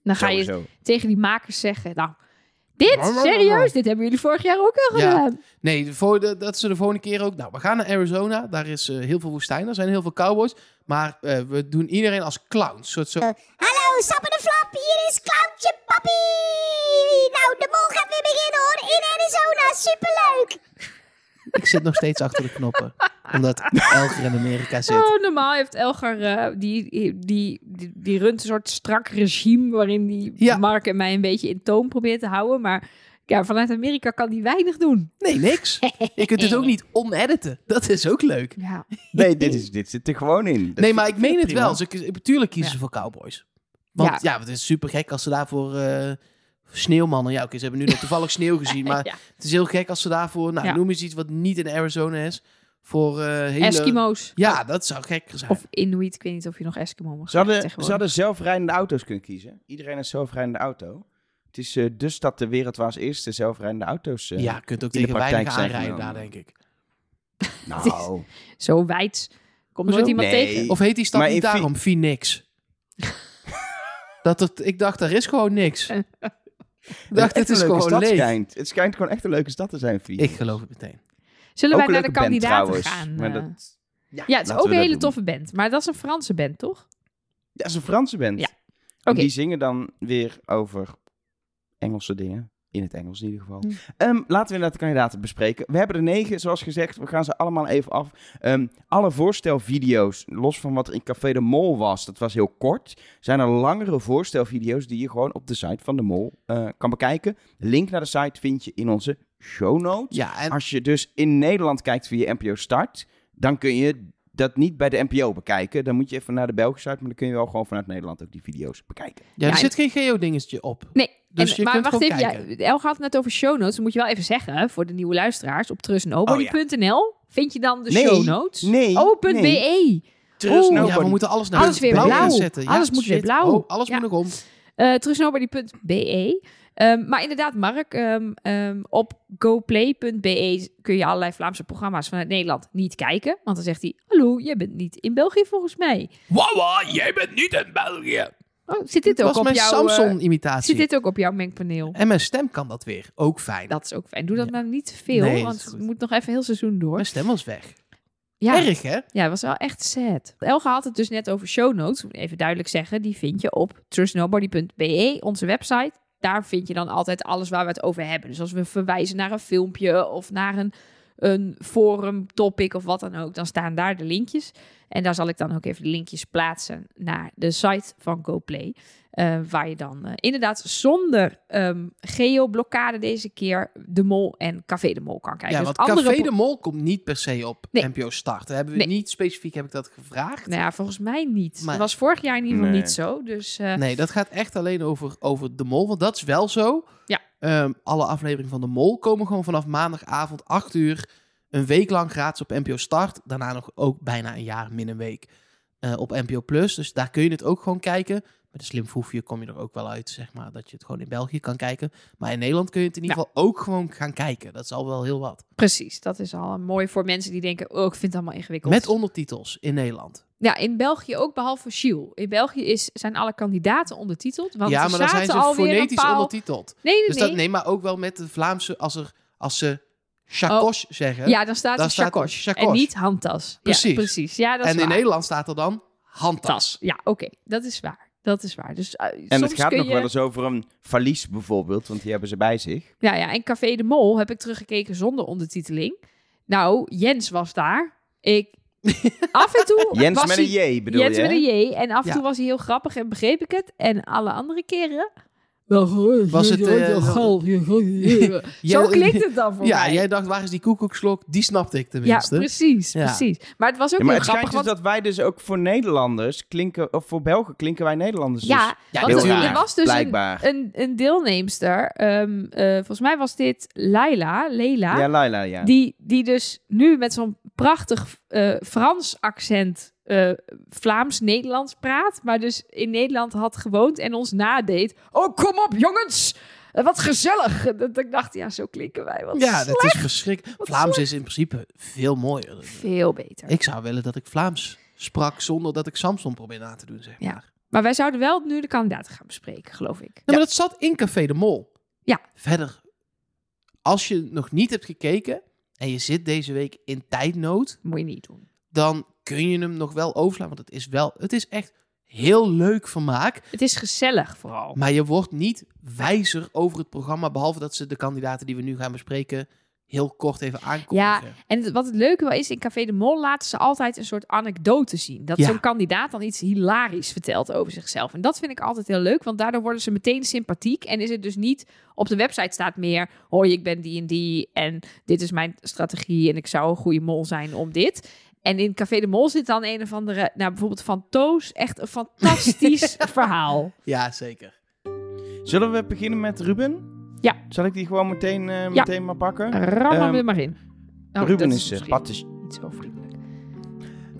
Speaker 3: dan ga je tegen die makers zeggen, nou, dit, serieus, dit hebben jullie vorig jaar ook al
Speaker 2: Ja.
Speaker 3: gedaan.
Speaker 2: Nee, voor de, dat ze de volgende keer ook... Nou, we gaan naar Arizona. Daar is eh, heel veel woestijn. Er zijn heel veel cowboys. Maar eh, we doen iedereen als clowns. Soort zo...
Speaker 4: Hallo, Sappen de Flap, hier is Clowntje Papi. Nou, de mol gaat weer beginnen hoor, in Arizona, superleuk.
Speaker 2: Ik zit nog steeds achter de knoppen. Omdat Elger in Amerika zit.
Speaker 3: Oh, normaal heeft Elgar, eh, die, die, die, die runt een soort strak regime waarin die
Speaker 2: Ja.
Speaker 3: Mark en mij een beetje in toon probeert te houden. Maar ja, vanuit Amerika kan die weinig doen.
Speaker 2: Nee, niks. Je kunt het ook niet onediten. Dat is ook leuk.
Speaker 3: Ja,
Speaker 1: Nee, dit, is, dit zit er gewoon in. Dat
Speaker 2: Nee, maar ik meen het
Speaker 1: prima.
Speaker 2: wel. Ze, tuurlijk kiezen
Speaker 3: Ja.
Speaker 2: ze voor cowboys. Want ja,
Speaker 3: Ja.
Speaker 2: het is super gek als ze daarvoor eh sneeuwmannen... Ja, oké, ze hebben nu nog toevallig sneeuw gezien. Maar
Speaker 3: ja.
Speaker 2: het is heel gek als ze daarvoor... Nou,
Speaker 3: Ja.
Speaker 2: noem eens iets wat niet in Arizona is. Voor eh hele...
Speaker 3: Eskimo's.
Speaker 2: Ja, dat zou gekker zijn.
Speaker 3: Of Inuit, ik weet niet of je nog Eskimo mag
Speaker 1: Ze hadden,
Speaker 3: zeggen
Speaker 1: ze hadden zelfrijdende auto's kunnen kiezen. Iedereen een zelfrijdende auto. Het is eh, de stad ter wereld waar als eerste zelfrijdende auto's... eh,
Speaker 2: ja, je kunt ook
Speaker 1: in de
Speaker 2: tegen
Speaker 1: praktijk
Speaker 2: weinig
Speaker 1: zijn
Speaker 2: aanrijden daar, denk ik.
Speaker 1: Nou,
Speaker 3: Zo wijd. Komt nooit iemand
Speaker 1: Nee.
Speaker 3: tegen.
Speaker 2: Of heet die stad
Speaker 1: Maar
Speaker 2: niet daarom Phoenix? Dat het, ik dacht, daar is gewoon niks. ik dacht, het is gewoon
Speaker 1: stad
Speaker 2: leeg.
Speaker 1: schijnt. Het schijnt gewoon echt een leuke stad te zijn, Phoenix.
Speaker 2: Ik geloof het meteen.
Speaker 3: Zullen
Speaker 1: Ook
Speaker 3: wij naar de kandidaten
Speaker 1: trouwens.
Speaker 3: gaan?
Speaker 1: Maar
Speaker 3: eh?
Speaker 1: dat,
Speaker 3: ja, het is ook een
Speaker 1: dat
Speaker 3: hele
Speaker 1: doen.
Speaker 3: toffe band. Maar dat is een Franse band, toch?
Speaker 1: ja, het is een Franse band.
Speaker 3: Ja.
Speaker 1: En. Die zingen dan weer over Engelse dingen. In het Engels in ieder geval.
Speaker 3: Hm.
Speaker 1: Ehm, laten we inderdaad de kandidaten bespreken. We hebben er negen, zoals gezegd. We gaan ze allemaal even af. Ehm, alle voorstelvideo's, los van wat in Café de Mol was, dat was heel kort. Zijn er langere voorstelvideo's die je gewoon op de site van de Mol eh, kan bekijken. Link naar de site vind je in onze show notes.
Speaker 2: Ja, en
Speaker 1: Als je dus in Nederland kijkt via NPO Start, dan kun je dat niet bij de NPO bekijken. Dan moet je even naar de Belgische site, maar dan kun je wel gewoon vanuit Nederland ook die video's bekijken.
Speaker 2: ja, er
Speaker 3: Ja,
Speaker 2: zit geen geo-dingetje op.
Speaker 3: Nee.
Speaker 2: Dus
Speaker 3: en-
Speaker 2: je
Speaker 3: maar
Speaker 2: kunt
Speaker 3: wacht even,
Speaker 2: kijken.
Speaker 3: ja, Elge had het net over show notes. Dan moet je wel even zeggen, voor de nieuwe luisteraars, op trustnobody.nl vind je dan de
Speaker 1: Nee,
Speaker 3: show notes.
Speaker 1: nee,
Speaker 3: Oh, punt
Speaker 1: nee. nobody.
Speaker 2: Ja, we moeten alles naar
Speaker 3: Alles weer blauw.
Speaker 2: zetten. Ja,
Speaker 3: Alles moet weer blauw.
Speaker 2: Oh, alles
Speaker 3: Ja.
Speaker 2: moet nog om.
Speaker 3: Eh trustnobody.be. Ehm, maar inderdaad, Mark, ehm, ehm, op goplay.be kun je allerlei Vlaamse programma's vanuit Nederland niet kijken. Want dan zegt hij, hallo, jij bent niet in België volgens mij.
Speaker 2: Wawa, jij bent niet in België.
Speaker 3: Oh, zit dit
Speaker 2: Dat
Speaker 3: ook
Speaker 2: was
Speaker 3: op
Speaker 2: mijn
Speaker 3: jouw... eh,
Speaker 2: Samsung-imitatie.
Speaker 3: zit dit ook op jouw mengpaneel?
Speaker 2: En mijn stem kan dat weer. Ook fijn.
Speaker 3: Dat is ook fijn. Doe dat nou niet te veel,
Speaker 2: Nee,
Speaker 3: want het moet nog even heel seizoen door.
Speaker 2: Mijn stem was weg.
Speaker 3: Ja,
Speaker 2: Erg, hè?
Speaker 3: ja, het was wel echt sad. Elga had het dus net over show notes. Even duidelijk zeggen, die vind je op trustnobody.be, onze website. Daar vind je dan altijd alles waar we het over hebben. Dus als we verwijzen naar een filmpje of naar een, een forum topic of wat dan ook, dan staan daar de linkjes. En daar zal ik dan ook even de linkjes plaatsen naar de site van GoPlay. eh, waar je dan eh, inderdaad zonder ehm geoblokkade deze keer de Mol en Café de Mol kan kijken.
Speaker 2: Ja,
Speaker 3: Dus
Speaker 2: want
Speaker 3: andere
Speaker 2: Café de Mol komt niet per se op
Speaker 3: Nee.
Speaker 2: NPO Start. Daar hebben we
Speaker 3: Nee.
Speaker 2: niet specifiek, heb ik dat gevraagd.
Speaker 3: Nou ja, volgens mij niet.
Speaker 2: Maar-
Speaker 3: Dat was vorig jaar in ieder geval
Speaker 1: Nee.
Speaker 3: niet zo. Dus eh,
Speaker 2: Nee, dat gaat echt alleen over, over de Mol. Want dat is wel zo.
Speaker 3: Ja.
Speaker 2: Ehm, alle afleveringen van de Mol komen gewoon vanaf maandagavond 8 uur. Een week lang gratis op NPO Start. Daarna nog ook bijna een jaar min een week eh, op NPO Plus. Dus daar kun je het ook gewoon kijken. Met een slim foefje kom je er ook wel uit, zeg maar, dat je het gewoon in België kan kijken. Maar in Nederland kun je het in ieder
Speaker 3: Ja.
Speaker 2: geval ook gewoon gaan kijken. Dat is al wel heel wat.
Speaker 3: precies, dat is al mooi voor mensen die denken... oh, ik vind het allemaal ingewikkeld.
Speaker 2: Met ondertitels in Nederland.
Speaker 3: Ja, in België ook, behalve Shiel. In België is, zijn alle kandidaten ondertiteld. Want
Speaker 2: ja, maar dan zijn ze
Speaker 3: een
Speaker 2: fonetisch
Speaker 3: paal-
Speaker 2: ondertiteld.
Speaker 3: Nee, nee,
Speaker 2: Dus
Speaker 3: nee.
Speaker 2: dat, nee, maar ook wel met de Vlaamse, als, er, als ze chakos zeggen.
Speaker 3: Ja, dan staat
Speaker 2: Daar
Speaker 3: er chakos. En niet handtas.
Speaker 2: Precies.
Speaker 3: Ja, precies. Ja, dat is
Speaker 2: en in
Speaker 3: waar.
Speaker 2: Nederland staat er dan handtas.
Speaker 3: Tas. Ja, oké. Dat is waar. Dat is waar. Dus uh,
Speaker 1: En het gaat nog
Speaker 3: je...
Speaker 1: wel eens over een valies bijvoorbeeld, want die hebben ze bij zich.
Speaker 3: Ja, ja. En Café de Mol heb ik teruggekeken zonder ondertiteling. Nou, Jens was daar. Ik... Af en toe
Speaker 1: Jens
Speaker 3: was
Speaker 1: met
Speaker 3: hij...
Speaker 1: een J bedoel
Speaker 3: Jens
Speaker 1: je?
Speaker 3: met
Speaker 1: hè?
Speaker 3: een J. En af en
Speaker 2: Ja.
Speaker 3: toe was hij heel grappig en begreep ik het. En alle andere keren
Speaker 2: Was het, eh,
Speaker 3: Zo klinkt het dan voor
Speaker 2: Ja,
Speaker 3: mij.
Speaker 2: jij dacht, waar is die koekoeksklok? Die snapte ik
Speaker 3: Ja,
Speaker 2: tenminste.
Speaker 3: precies,
Speaker 2: Ja.
Speaker 3: precies. Maar het was ook
Speaker 1: Ja, maar
Speaker 3: heel
Speaker 1: het schijnt
Speaker 3: grappig.
Speaker 1: dus
Speaker 3: want-
Speaker 1: dat wij dus ook voor Nederlanders klinken, of voor Belgen klinken wij Nederlanders dus
Speaker 3: ja,
Speaker 2: Ja,
Speaker 3: want
Speaker 1: heel
Speaker 3: er,
Speaker 1: raar,
Speaker 3: er was dus een,
Speaker 1: blijkbaar.
Speaker 3: een, een deelnemster. ehm, eh, volgens mij was dit Laila, Leila.
Speaker 1: Ja, Laila, ja.
Speaker 3: Die, die dus nu met zo'n prachtig eh, Frans accent eh, Vlaams-Nederlands praat. Maar dus in Nederland had gewoond en ons nadeed. Oh, kom op jongens! Eh, Wat gezellig! Dat ik dacht, ja, zo klinken wij. Wat
Speaker 2: Ja, dat is verschrikkelijk. Vlaams is in principe veel mooier.
Speaker 3: Veel beter.
Speaker 2: Ik zou willen dat ik Vlaams sprak zonder dat ik Samson probeer na te doen, zeg
Speaker 3: Ja.
Speaker 2: maar.
Speaker 3: Maar wij zouden wel nu de kandidaten gaan bespreken, geloof ik.
Speaker 2: Nee, maar dat zat in Café de Mol.
Speaker 3: Ja.
Speaker 2: Verder, als je nog niet hebt gekeken en je zit deze week in tijdnood,
Speaker 3: Moet je niet doen.
Speaker 2: dan kun je hem nog wel overslaan. Want het is wel, het is echt heel leuk vermaak.
Speaker 3: Het is gezellig vooral.
Speaker 2: Maar je wordt niet wijzer over het programma, behalve dat ze de kandidaten die we nu gaan bespreken heel kort even aankondigen.
Speaker 3: En het- wat het leuke wel is, in Café de Mol laten ze altijd een soort anekdote zien. Dat
Speaker 2: Ja.
Speaker 3: zo'n kandidaat dan iets hilarisch vertelt over zichzelf. En dat vind ik altijd heel leuk, want daardoor worden ze meteen sympathiek. En is het dus niet, op de website staat meer, hoi, ik ben die en die en dit is mijn strategie en ik zou een goede mol zijn om dit. En in Café de Mol zit dan een of andere, nou bijvoorbeeld van Toos, echt een fantastisch verhaal.
Speaker 2: Ja, zeker.
Speaker 1: Zullen we beginnen met Ruben?
Speaker 3: Ja.
Speaker 1: Zal ik die gewoon meteen, eh, meteen maar pakken?
Speaker 3: Rammen
Speaker 1: Ehm,
Speaker 3: we er maar in. Oh,
Speaker 1: Ruben
Speaker 3: dat
Speaker 1: is, eh,
Speaker 3: misschien
Speaker 1: patiss-
Speaker 3: niet zo vriendelijk.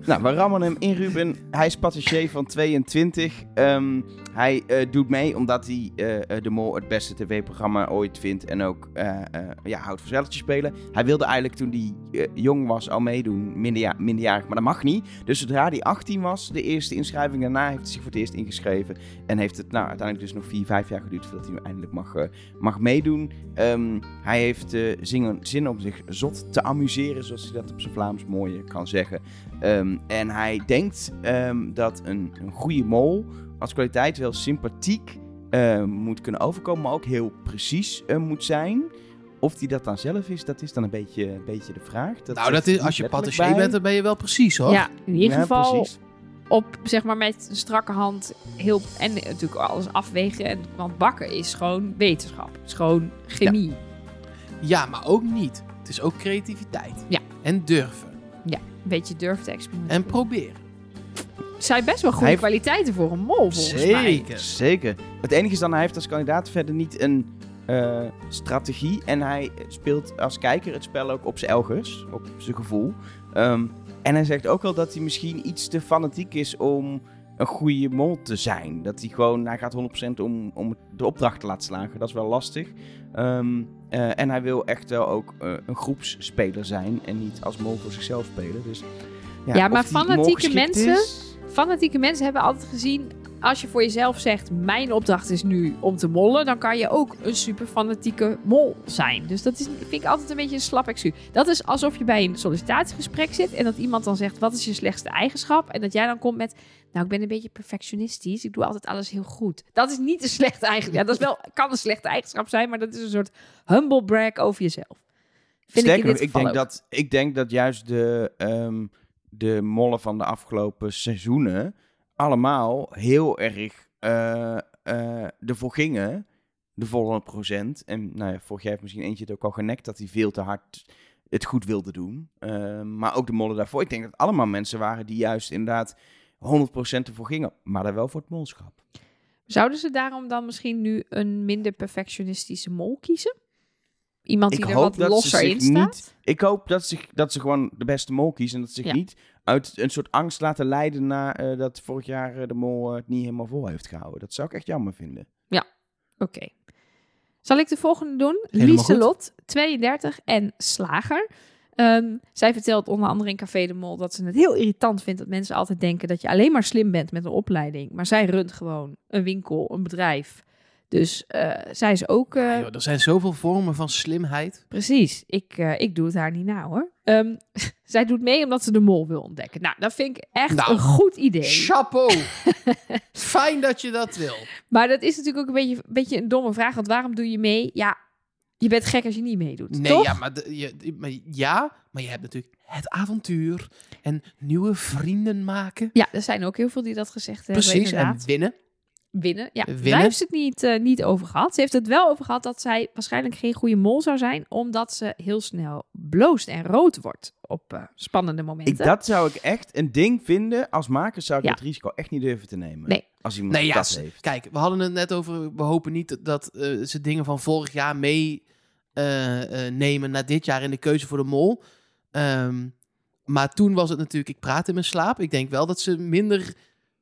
Speaker 1: Nou, we rammen hem in, Ruben. Hij is patissier van 22. Ehm, hij eh, doet mee omdat hij eh, eh, De Mol het beste tv-programma ooit vindt. En ook ja, houdt van spelen. Hij wilde eigenlijk toen hij jong was al meedoen, minderja minderjarig. Maar dat mag niet. Dus zodra hij 18 was, de eerste inschrijving daarna, heeft hij zich voor het eerst ingeschreven. En heeft het nou, uiteindelijk dus nog 4, 5 jaar geduurd voordat hij eindelijk mag, mag meedoen. Ehm, hij heeft zin om zich zot te amuseren, zoals hij dat op zijn Vlaams mooi eh, kan zeggen. Ehm, en hij denkt ehm, dat een, een goede mol als kwaliteit wel sympathiek eh, moet kunnen overkomen, maar ook heel precies eh, moet zijn. Of die dat dan zelf is, dat is dan een beetje, een beetje de vraag. Dat
Speaker 2: nou, dat is, als je patissier bent, dan ben je wel precies hoor.
Speaker 3: Ja, in ieder
Speaker 1: Ja,
Speaker 3: geval
Speaker 1: precies.
Speaker 3: op, zeg maar, met een strakke hand heel... En natuurlijk alles afwegen. En, want bakken is gewoon wetenschap. is gewoon chemie.
Speaker 2: Ja, maar ook niet. Het is ook creativiteit.
Speaker 3: Ja.
Speaker 2: En durven.
Speaker 3: Een beetje durf te experimenteren.
Speaker 2: En proberen.
Speaker 3: Zijn best wel goede
Speaker 1: heeft-
Speaker 3: kwaliteiten voor een mol, volgens mij.
Speaker 2: Zeker.
Speaker 1: Zeker. Het enige is dan, hij heeft als kandidaat verder niet een eh, strategie. En hij speelt als kijker het spel ook op zijn elgers, op zijn gevoel. Ehm, en hij zegt ook wel dat hij misschien iets te fanatiek is om een goede mol te zijn. Dat hij gewoon, hij gaat 100% om, om de opdracht te laten slagen. Dat is wel lastig. Ehm, eh, en hij wil echt wel ook eh, een groepsspeler zijn en niet als mol voor zichzelf spelen. Dus, ja,
Speaker 3: Ja, maar fanatieke mensen-
Speaker 1: is-
Speaker 3: Fanatieke mensen hebben altijd gezien... Als je voor jezelf zegt, mijn opdracht is nu om te mollen... dan kan je ook een super fanatieke mol zijn. Dus dat is, vind ik altijd een beetje een slap excuus. Dat is alsof je bij een sollicitatiegesprek zit... en dat iemand dan zegt, wat is je slechtste eigenschap? En dat jij dan komt met, nou, ik ben een beetje perfectionistisch. Ik doe altijd alles heel goed. Dat is niet een slechte eigenschap. Ja, dat is wel, kan een slechte eigenschap zijn... maar dat is een soort humble brag over jezelf. Vind
Speaker 1: Sterker
Speaker 3: ik in dit
Speaker 1: ik denk,
Speaker 3: ook.
Speaker 1: dat, ik denk dat juist de, ehm, de mollen van de afgelopen seizoenen allemaal heel erg eh, eh, ervoor gingen. De volle procent. En nou ja, vorig jaar heeft misschien eentje het ook al genekt dat hij veel te hard het goed wilde doen. Ehm, maar ook de mollen daarvoor. Ik denk dat het allemaal mensen waren die juist inderdaad 100% ervoor gingen. Maar dan wel voor het molschap.
Speaker 3: Zouden ze daarom dan misschien nu een minder perfectionistische mol kiezen? Iemand die
Speaker 1: Ik
Speaker 3: er wat losser in staat?
Speaker 1: niet- Ik hoop dat ze, dat ze gewoon de beste mol kiezen. En dat ze zich
Speaker 3: Ja.
Speaker 1: niet uit een soort angst laten leiden na eh, dat vorig jaar eh, de mol eh, het niet helemaal vol heeft gehouden. Dat zou ik echt jammer vinden.
Speaker 3: Oké. Zal ik de volgende doen?
Speaker 2: Helemaal
Speaker 3: Lieselot, 32 en slager. Ehm, zij vertelt onder andere in Café de Mol dat ze het heel irritant vindt dat mensen altijd denken dat je alleen maar slim bent met een opleiding. Maar zij runt gewoon een winkel, een bedrijf. Dus eh, zij is ook...
Speaker 2: Ja, joh, er zijn zoveel vormen van slimheid.
Speaker 3: Precies, ik, eh, ik doe het haar niet na hoor. Ehm, zij doet mee omdat ze de mol wil ontdekken. Nou, dat vind ik echt
Speaker 2: Nou,
Speaker 3: een goed idee.
Speaker 2: Chapeau! Fijn dat je dat wil.
Speaker 3: Maar dat is natuurlijk ook een beetje, een beetje een domme vraag. Want waarom doe je mee? Ja, je bent gek als je niet meedoet.
Speaker 2: Nee,
Speaker 3: toch?
Speaker 2: ja maar, de- je, maar ja, maar je hebt natuurlijk het avontuur en nieuwe vrienden maken.
Speaker 3: Ja, er zijn ook heel veel die dat gezegd hebben.
Speaker 2: Precies, en
Speaker 3: inderdaad.
Speaker 2: winnen.
Speaker 3: Winnen. Ja,
Speaker 2: Winnen.
Speaker 3: daar heeft ze het niet, eh, niet over gehad. Ze heeft het wel over gehad dat zij waarschijnlijk geen goede mol zou zijn, omdat ze heel snel bloost en rood wordt op eh, spannende momenten.
Speaker 1: Ik, dat zou ik echt een ding vinden. Als maker zou ik
Speaker 3: Ja.
Speaker 1: het risico echt niet durven te nemen.
Speaker 3: Nee.
Speaker 1: Als iemand
Speaker 2: Nee,
Speaker 1: dat heeft.
Speaker 2: kijk, we hadden het net over. We hopen niet dat eh, ze dingen van vorig jaar mee eh, eh, nemen naar dit jaar in de keuze voor de mol. Ehm, maar toen was het natuurlijk, ik praat in mijn slaap. Ik denk wel dat ze minder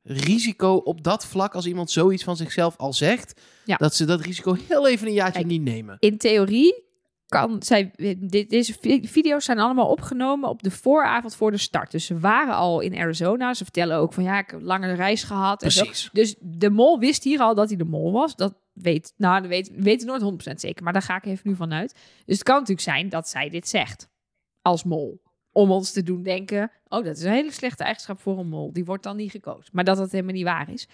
Speaker 2: risico op dat vlak, als iemand zoiets van zichzelf al zegt,
Speaker 3: Ja.
Speaker 2: dat ze dat risico heel even een jaartje
Speaker 3: Kijk,
Speaker 2: niet nemen.
Speaker 3: In theorie kan zij. Dit, deze vi- video's zijn allemaal opgenomen op de vooravond voor de start. Dus ze waren al in Arizona. Ze vertellen ook van ja, ik heb een lange reis gehad. En zo.
Speaker 2: Precies.
Speaker 3: Dus de mol wist hier al dat hij de mol was. Dat weet, nou, dat weet, weet nooit 100% zeker. Maar daar ga ik even nu van uit. Dus het kan natuurlijk zijn dat zij dit zegt. Als mol. Om ons te doen denken, oh, dat is een hele slechte eigenschap voor een mol. Die wordt dan niet gekozen. Maar dat dat helemaal niet waar is.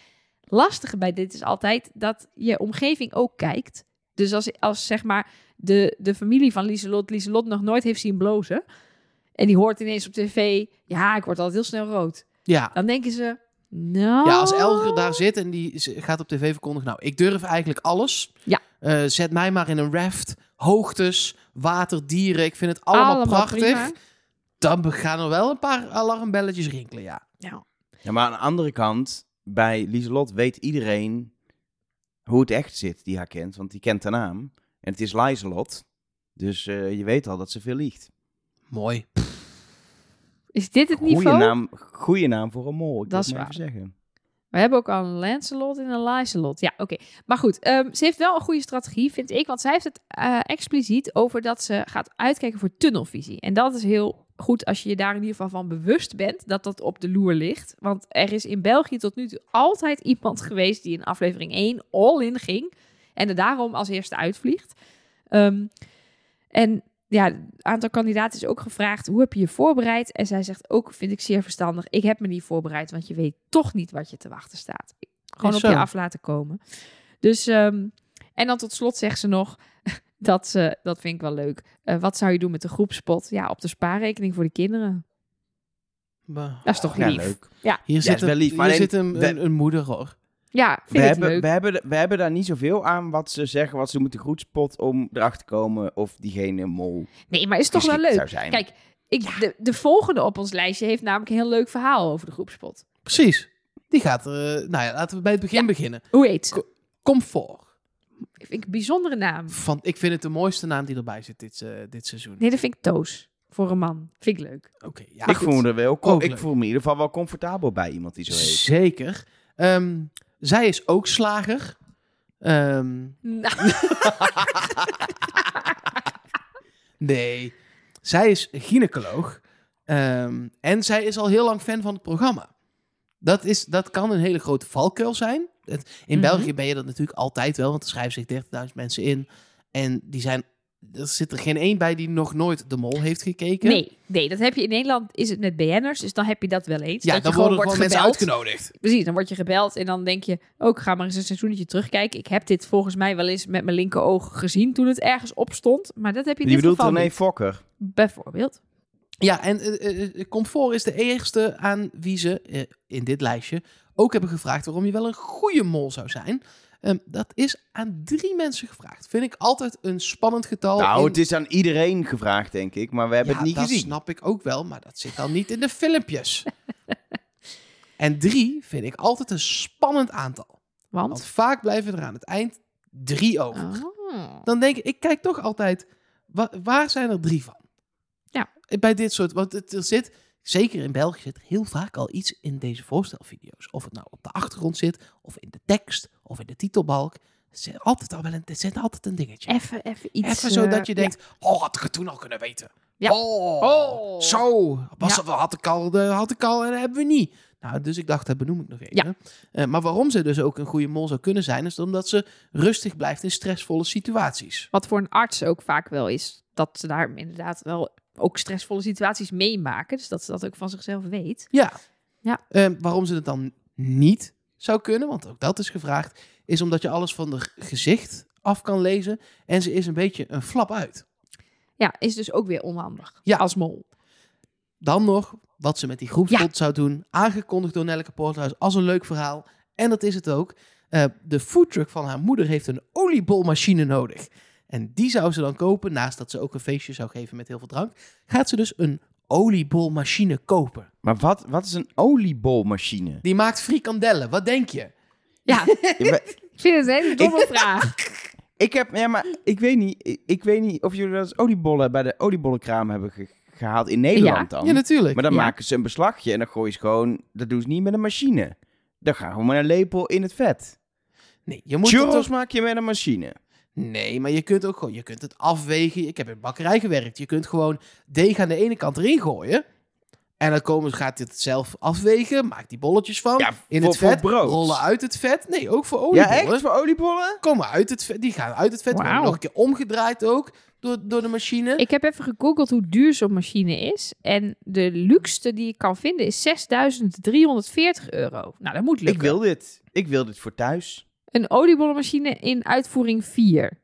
Speaker 3: Lastige bij dit is altijd dat je omgeving ook kijkt. Dus als, als zeg maar de, de familie van Lieselot, Lieselot nog nooit heeft zien blozen. En die hoort ineens op tv, ja, ik word altijd heel snel rood.
Speaker 2: Ja.
Speaker 3: Dan denken ze, nou...
Speaker 2: Ja, als Elger daar zit en die gaat op tv verkondigen, nou, ik durf eigenlijk alles.
Speaker 3: Ja.
Speaker 2: Eh, zet mij maar in een raft, hoogtes, water, dieren. Ik vind het allemaal, prachtig.
Speaker 3: prima.
Speaker 2: Dan gaan er wel een paar alarmbelletjes rinkelen, ja.
Speaker 3: Ja.
Speaker 1: Ja, maar aan de andere kant, bij Lieselot weet iedereen hoe het echt zit die haar kent. Want die kent haar naam. En het is Lieselot. Dus eh, je weet al dat ze veel liegt.
Speaker 2: Mooi.
Speaker 3: Is dit het
Speaker 1: Goeie
Speaker 3: niveau?
Speaker 1: naam, goeie naam voor een mol. Ik
Speaker 3: Dat is
Speaker 1: het maar even zeggen.
Speaker 3: We hebben ook al een Lancelot en een Lancelot. Ja, oké. Maar goed, ehm, ze heeft wel een goede strategie, vind ik. Want zij heeft het eh, expliciet over dat ze gaat uitkijken voor tunnelvisie. En dat is heel goed als je je daar in ieder geval van bewust bent dat dat op de loer ligt. Want er is in België tot nu toe altijd iemand geweest die in aflevering 1 all-in ging. En er daarom als eerste uitvliegt. Ehm, en ja, een aantal kandidaten is ook gevraagd: hoe heb je je voorbereid? En zij zegt ook, vind ik zeer verstandig. Ik heb me niet voorbereid, want je weet toch niet wat je te wachten staat. Gewoon op je af laten komen. Dus, ehm, en dan tot slot zegt ze nog. Dat, ze, dat vind ik wel leuk. Eh, wat zou je doen met de groepspot? Ja, op de spaarrekening voor de kinderen.
Speaker 2: Maar
Speaker 3: Dat is toch
Speaker 1: Ja,
Speaker 3: lief?
Speaker 1: leuk.
Speaker 2: hier zit,
Speaker 1: wel lief, maar
Speaker 2: hier zit een,
Speaker 1: we-
Speaker 2: een, een moeder, hoor.
Speaker 3: Ja,
Speaker 1: We
Speaker 3: vind ik
Speaker 1: hebben,
Speaker 3: leuk.
Speaker 1: we, hebben, we hebben daar niet zoveel aan wat ze zeggen, wat ze doen met de groetspot om erachter te komen of diegene mol
Speaker 3: Nee, maar is toch wel leuk?
Speaker 1: zou zijn.
Speaker 3: Kijk, ik, de, de volgende op ons lijstje heeft namelijk een heel leuk verhaal over de groepspot.
Speaker 2: Precies. Die gaat er... eh, nou ja, laten we bij het begin
Speaker 3: Ja.
Speaker 2: beginnen.
Speaker 3: Hoe heet ze?
Speaker 2: Comfort.
Speaker 3: Vind ik een bijzondere naam.
Speaker 2: Van, ik vind het de mooiste naam die erbij zit dit, eh, dit seizoen.
Speaker 3: Nee, dat vind ik Toos. Voor een man. Vind ik leuk.
Speaker 2: Oké, ja.
Speaker 1: ik
Speaker 2: goed.
Speaker 1: voel me er wel,
Speaker 2: Ook
Speaker 1: ik
Speaker 2: leuk.
Speaker 1: voel me in ieder geval wel comfortabel bij iemand die zo heet.
Speaker 2: Zeker. Ehm, zij is ook slager. Ehm,
Speaker 3: Nou,
Speaker 2: nee, zij is gynaecoloog. Ehm, en zij is al heel lang fan van het programma. Dat, is, dat kan een hele grote valkuil zijn. Het- in
Speaker 3: Mhm.
Speaker 2: België ben je dat natuurlijk altijd wel, want er schrijven zich 30.000 mensen in. En die zijn, er zit er geen één bij die nog nooit de mol heeft gekeken.
Speaker 3: nee, nee, dat heb je in Nederland. Is het met BN'ers, dus dan heb je dat wel eens.
Speaker 2: Ja,
Speaker 3: dat
Speaker 2: dan
Speaker 3: je
Speaker 2: worden
Speaker 3: gewoon
Speaker 2: gewoon
Speaker 3: wordt
Speaker 2: mensen uitgenodigd.
Speaker 3: Precies, dan word je gebeld en dan denk je... Oh, ik ga maar eens een seizoenetje terugkijken. Ik heb dit volgens mij wel eens met mijn linkeroog gezien toen het ergens opstond. Maar dat heb je in
Speaker 1: Die
Speaker 3: dit
Speaker 1: bedoelt
Speaker 3: geval
Speaker 1: René
Speaker 3: niet.
Speaker 1: Fokker.
Speaker 3: Bijvoorbeeld.
Speaker 2: Ja, en eh, eh, Comfort is de eerste aan wie ze eh, in dit lijstje ook hebben gevraagd waarom je wel een goede mol zou zijn. Ehm, dat is aan drie mensen gevraagd. Vind ik altijd een spannend getal.
Speaker 1: nou,
Speaker 2: in-
Speaker 1: het is aan iedereen gevraagd, denk ik, maar we hebben
Speaker 2: ja,
Speaker 1: het niet
Speaker 2: dat
Speaker 1: gezien.
Speaker 2: snap ik ook wel, maar dat zit dan niet in de filmpjes. en drie vind ik altijd een spannend aantal. Want
Speaker 3: Want...
Speaker 2: vaak blijven er aan het eind drie over.
Speaker 3: Oh.
Speaker 2: Dan denk ik, ik kijk toch altijd, wa- waar zijn er drie van?
Speaker 3: Ja.
Speaker 2: Bij dit soort, want het, er zit, zeker in België, zit er heel vaak al iets in deze voorstelvideo's. Of het nou op de achtergrond zit, of in de tekst, of in de titelbalk. Het zit altijd al wel een, het zit altijd een dingetje.
Speaker 3: Even, even iets...
Speaker 2: Even zodat
Speaker 3: eh,
Speaker 2: je denkt, oh, had ik het toen al kunnen weten.
Speaker 3: Ja.
Speaker 2: Oh,
Speaker 3: Oh.
Speaker 2: zo. Was
Speaker 3: Ja.
Speaker 2: dat, had ik al, de, had ik al en dat hebben we niet. Nou, dus ik dacht, dat benoem ik nog even.
Speaker 3: Ja.
Speaker 2: Eh, maar waarom ze dus ook een goede mol zou kunnen zijn, is omdat ze rustig blijft in stressvolle situaties.
Speaker 3: Wat voor een arts ook vaak wel is. Dat ze daar inderdaad wel ook stressvolle situaties meemaken. Dus dat ze dat ook van zichzelf weet.
Speaker 2: Ja.
Speaker 3: Ja.
Speaker 2: Eh, waarom ze het dan niet zou kunnen, want ook dat is gevraagd, is omdat je alles van haar gezicht af kan lezen. En ze is een beetje een flap uit.
Speaker 3: Ja, is dus ook weer onhandig.
Speaker 2: Ja.
Speaker 3: Als mol.
Speaker 2: Dan nog wat ze met die groepspot zou doen. Aangekondigd door Nelleke Poorthuis als een leuk verhaal. En dat is het ook. eh, de foodtruck van haar moeder heeft een oliebolmachine nodig. En die zou ze dan kopen, naast dat ze ook een feestje zou geven met heel veel drank. Gaat ze dus een oliebolmachine kopen.
Speaker 1: Maar wat, wat is een oliebolmachine?
Speaker 2: Die maakt frikandellen, wat denk je?
Speaker 3: Ja,
Speaker 1: maar
Speaker 3: ik vind het een hele domme vraag.
Speaker 1: ik heb, ja, maar ik weet niet, ik, weet niet of jullie wel eens oliebollen bij de oliebollenkraam hebben ge- gehaald in Nederland dan.
Speaker 2: Ja, natuurlijk.
Speaker 1: Maar dan
Speaker 3: Ja.
Speaker 1: maken ze een beslagje en dan gooien ze gewoon, dat doen ze niet met een machine. Dan gaan gewoon met een lepel in het vet.
Speaker 2: Nee, je moet het
Speaker 1: Churros
Speaker 2: toch-
Speaker 1: maak je met een machine.
Speaker 2: Nee, maar je kunt ook gewoon, je kunt het afwegen. Ik heb in bakkerij gewerkt. Je kunt gewoon deeg aan de ene kant erin gooien. En dan komen, gaat het zelf afwegen. Maakt die bolletjes van.
Speaker 1: Ja,
Speaker 2: in
Speaker 1: voor-
Speaker 2: het vet.
Speaker 1: voor brood.
Speaker 2: Rollen uit het vet. Nee, ook voor
Speaker 1: Ja,
Speaker 2: oliebollen.
Speaker 1: echt? Voor oliebollen?
Speaker 2: Komen uit het vet. Die gaan uit het vet. Worden
Speaker 3: Wauw.
Speaker 2: nog een keer omgedraaid ook. Door, door de machine.
Speaker 3: Ik heb even gegoogeld hoe duur zo'n machine is. En de luxste die ik kan vinden is 6.340 euro. Nou, dat moet lukken.
Speaker 1: Ik wil dit. Ik wil dit voor thuis.
Speaker 3: Een oliebollenmachine in uitvoering 4.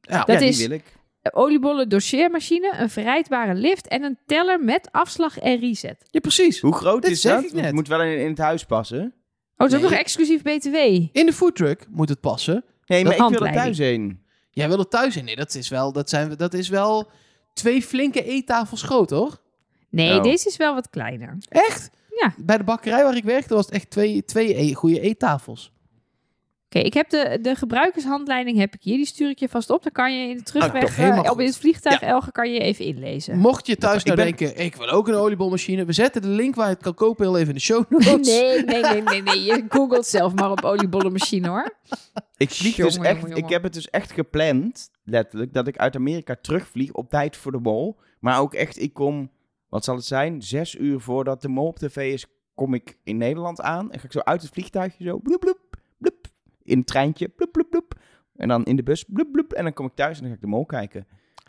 Speaker 2: ja,
Speaker 3: Dat
Speaker 1: ja,
Speaker 3: is-
Speaker 1: die wil ik.
Speaker 3: Een oliebollen doseermachine, een verrijdbare lift en een teller met afslag en reset.
Speaker 2: ja, precies.
Speaker 1: Hoe groot
Speaker 2: Dat
Speaker 1: is
Speaker 2: zeg
Speaker 1: dat? het moet wel in, in het huis passen.
Speaker 3: Oh, het is ook nog exclusief BTW.
Speaker 2: In de foodtruck moet het passen.
Speaker 1: Nee, maar ik wil er thuis heen.
Speaker 2: Jij wil er thuis in. Nee, dat is wel, dat zijn, dat is wel twee flinke eettafels groot, hoor.
Speaker 3: Nee,
Speaker 1: Oh.
Speaker 3: deze is wel wat kleiner.
Speaker 2: Echt?
Speaker 3: Ja.
Speaker 2: Bij de bakkerij waar ik werkte was het echt twee, twee e- goede eettafels.
Speaker 3: Oké, ik heb de, de gebruikershandleiding heb ik hier. Die stuur ik je vast op. Dan kan je in de terugweg,
Speaker 2: toch, helemaal
Speaker 3: eh, op in het vliegtuig, Elge, kan je even inlezen.
Speaker 2: Mocht je thuis nou
Speaker 1: ben-
Speaker 2: denken, ik wil ook een oliebolmachine. We zetten de link waar je het kan kopen heel even in de show notes.
Speaker 3: Nee, nee, nee, nee, nee. Je googelt zelf maar op oliebollenmachine hoor.
Speaker 1: Ik, vlieg dus echt,
Speaker 3: jongen,
Speaker 1: ik heb het dus echt gepland, letterlijk, dat ik uit Amerika terugvlieg op tijd voor de mol. Maar ook echt, ik kom, wat zal het zijn, zes uur voordat de mol op tv is, kom ik in Nederland aan. En ga ik zo uit het vliegtuigje zo, bloep, bloep, bloep, in het treintje, bloep, bloep, bloep. En dan in de bus, bloep, bloep. En dan kom ik thuis en dan ga ik de mol kijken.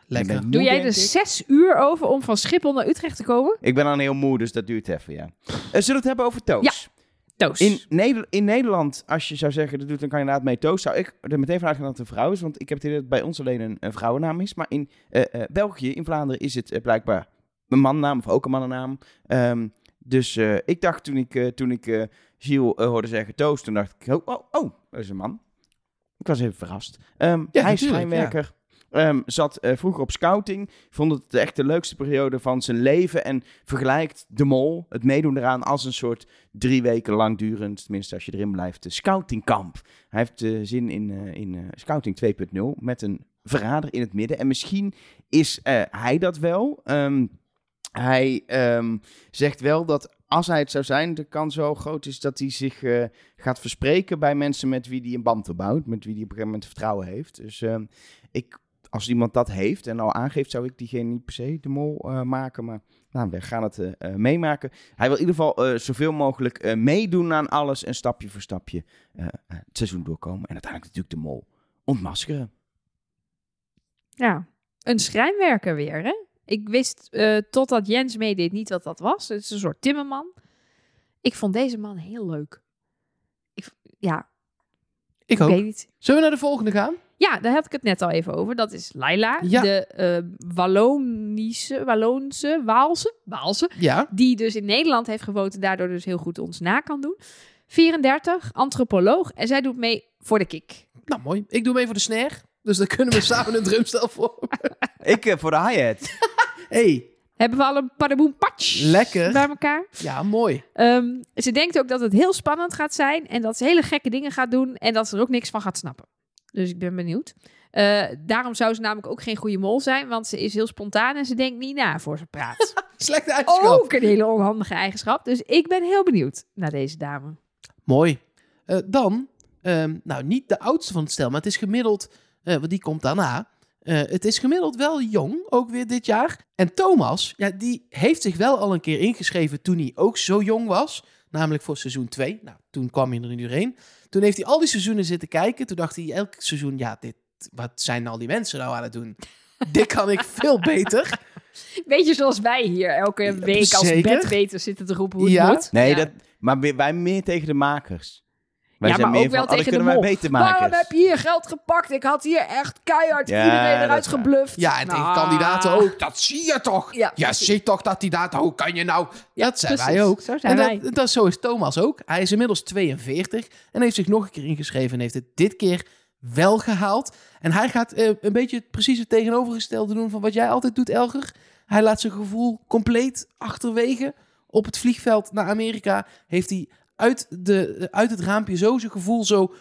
Speaker 2: Lekker.
Speaker 3: Doe jij er zes uur over om van Schiphol naar Utrecht te komen?
Speaker 1: Ik ben dan heel moe, dus dat duurt even, ja. Eh, zullen we het hebben over toast?
Speaker 3: Ja. Toos.
Speaker 1: In, Neder- in Nederland, als je zou zeggen, dat doet een kandidaat mee toast, zou ik er meteen vanuit gaan dat het een vrouw is. Want ik heb het idee dat het bij ons alleen een, een vrouwennaam is. Maar in eh, eh, België, in Vlaanderen, is het blijkbaar een mannennaam of ook een mannennaam. Ehm, dus eh, ik dacht toen ik, eh, toen ik eh, Gilles hoorde zeggen toast, toen dacht ik, oh, oh, oh, dat is een man. Ik was even verrast. Ehm,
Speaker 2: Ja,
Speaker 1: hij is schijnwerker. Ehm, zat vroeger op scouting. Vond het echt de leukste periode van zijn leven. En vergelijkt de mol, het meedoen eraan, als een soort drie weken lang durend, tenminste als je erin blijft, de scoutingkamp. Hij heeft zin in, in scouting 2.0 met een verrader in het midden. En misschien is hij dat wel. Ehm, hij ehm, zegt wel dat als hij het zou zijn, de kans wel groot is dat hij zich eh, gaat verspreken bij mensen met wie hij een band opbouwt. Met wie hij op een gegeven moment vertrouwen heeft. Dus ehm, ik, als iemand dat heeft en al aangeeft, zou ik diegene niet per se de mol eh, maken. Maar nou, we gaan het eh, meemaken. Hij wil in ieder geval zoveel mogelijk meedoen aan alles en stapje voor stapje het seizoen doorkomen. En uiteindelijk natuurlijk de mol ontmaskeren.
Speaker 3: Ja, een schrijnwerker weer, hè? Ik wist eh, totdat Jens meedeed niet wat dat was. Het is een soort timmerman. Ik vond deze man heel leuk. Ik, ja,
Speaker 2: Ik
Speaker 3: ik
Speaker 2: ook.
Speaker 3: weet niet.
Speaker 2: Zullen we naar de volgende gaan?
Speaker 3: Ja, daar had ik het net al even over. Dat is Laila,
Speaker 2: Ja.
Speaker 3: de eh Wallonische, Wallonse, Waalse, Waalse,
Speaker 2: Ja.
Speaker 3: die dus in Nederland heeft gewoond en daardoor dus heel goed ons na kan doen. 34, antropoloog en zij doet mee voor de kick.
Speaker 2: Nou, mooi. Ik doe mee voor de snare. Dus dan kunnen we samen een drumstel voor.
Speaker 1: Ik eh, voor de hi-hat.
Speaker 2: Hey,
Speaker 3: Hebben we al een padaboom patch
Speaker 2: Lekker.
Speaker 3: bij elkaar?
Speaker 2: ja, mooi.
Speaker 3: Ehm, ze denkt ook dat het heel spannend gaat zijn en dat ze hele gekke dingen gaat doen en dat ze er ook niks van gaat snappen. Dus ik ben benieuwd. Eh, daarom zou ze namelijk ook geen goede mol zijn, want ze is heel spontaan en ze denkt niet na voor ze praat.
Speaker 2: Slechte eigenschap.
Speaker 3: ook een hele onhandige eigenschap. Dus ik ben heel benieuwd naar deze dame.
Speaker 2: Mooi. Eh, dan, ehm, nou niet de oudste van het stel, maar het is gemiddeld, eh, want die komt daarna. Eh, het is gemiddeld wel jong, ook weer dit jaar. En Thomas, ja, die heeft zich wel al een keer ingeschreven toen hij ook zo jong was. Namelijk voor seizoen 2. Nou, toen kwam hij er nu doorheen. Toen heeft hij al die seizoenen zitten kijken. Toen dacht hij elk seizoen, ja, dit, wat zijn al die mensen nou aan het doen? dit kan ik veel beter.
Speaker 3: Beetje zoals wij hier elke week als
Speaker 2: zeker.
Speaker 3: bedweter zitten te roepen hoe het
Speaker 2: Ja.
Speaker 3: moet.
Speaker 1: Nee,
Speaker 3: Ja.
Speaker 1: dat, maar wij meer tegen de makers. Wij
Speaker 3: ja,
Speaker 1: zijn
Speaker 3: maar
Speaker 1: meer
Speaker 3: ook wel
Speaker 1: van, oh, dat
Speaker 3: tegen de mol.
Speaker 1: beter maken.
Speaker 3: Waarom heb je hier geld gepakt? Ik had hier echt keihard
Speaker 1: Ja,
Speaker 3: iedereen
Speaker 1: dat
Speaker 3: eruit gebluft.
Speaker 2: Ja, en tegen
Speaker 3: Nou,
Speaker 2: kandidaten ook. Dat zie je toch?
Speaker 3: Ja,
Speaker 2: Je ziet toch dat die data... Hoe kan je nou...
Speaker 3: Ja,
Speaker 2: dat zijn
Speaker 3: precies.
Speaker 2: wij ook.
Speaker 3: Zo zijn
Speaker 2: en
Speaker 3: wij.
Speaker 2: dat, dat, zo is Thomas ook. Hij is inmiddels 42 en heeft zich nog een keer ingeschreven en heeft het dit keer wel gehaald. En hij gaat eh, een beetje precies het tegenovergestelde doen van wat jij altijd doet, Elger. Hij laat zijn gevoel compleet achterwege. Op het vliegveld naar Amerika heeft hij uit, de, uit het raampje zo zijn gevoel zo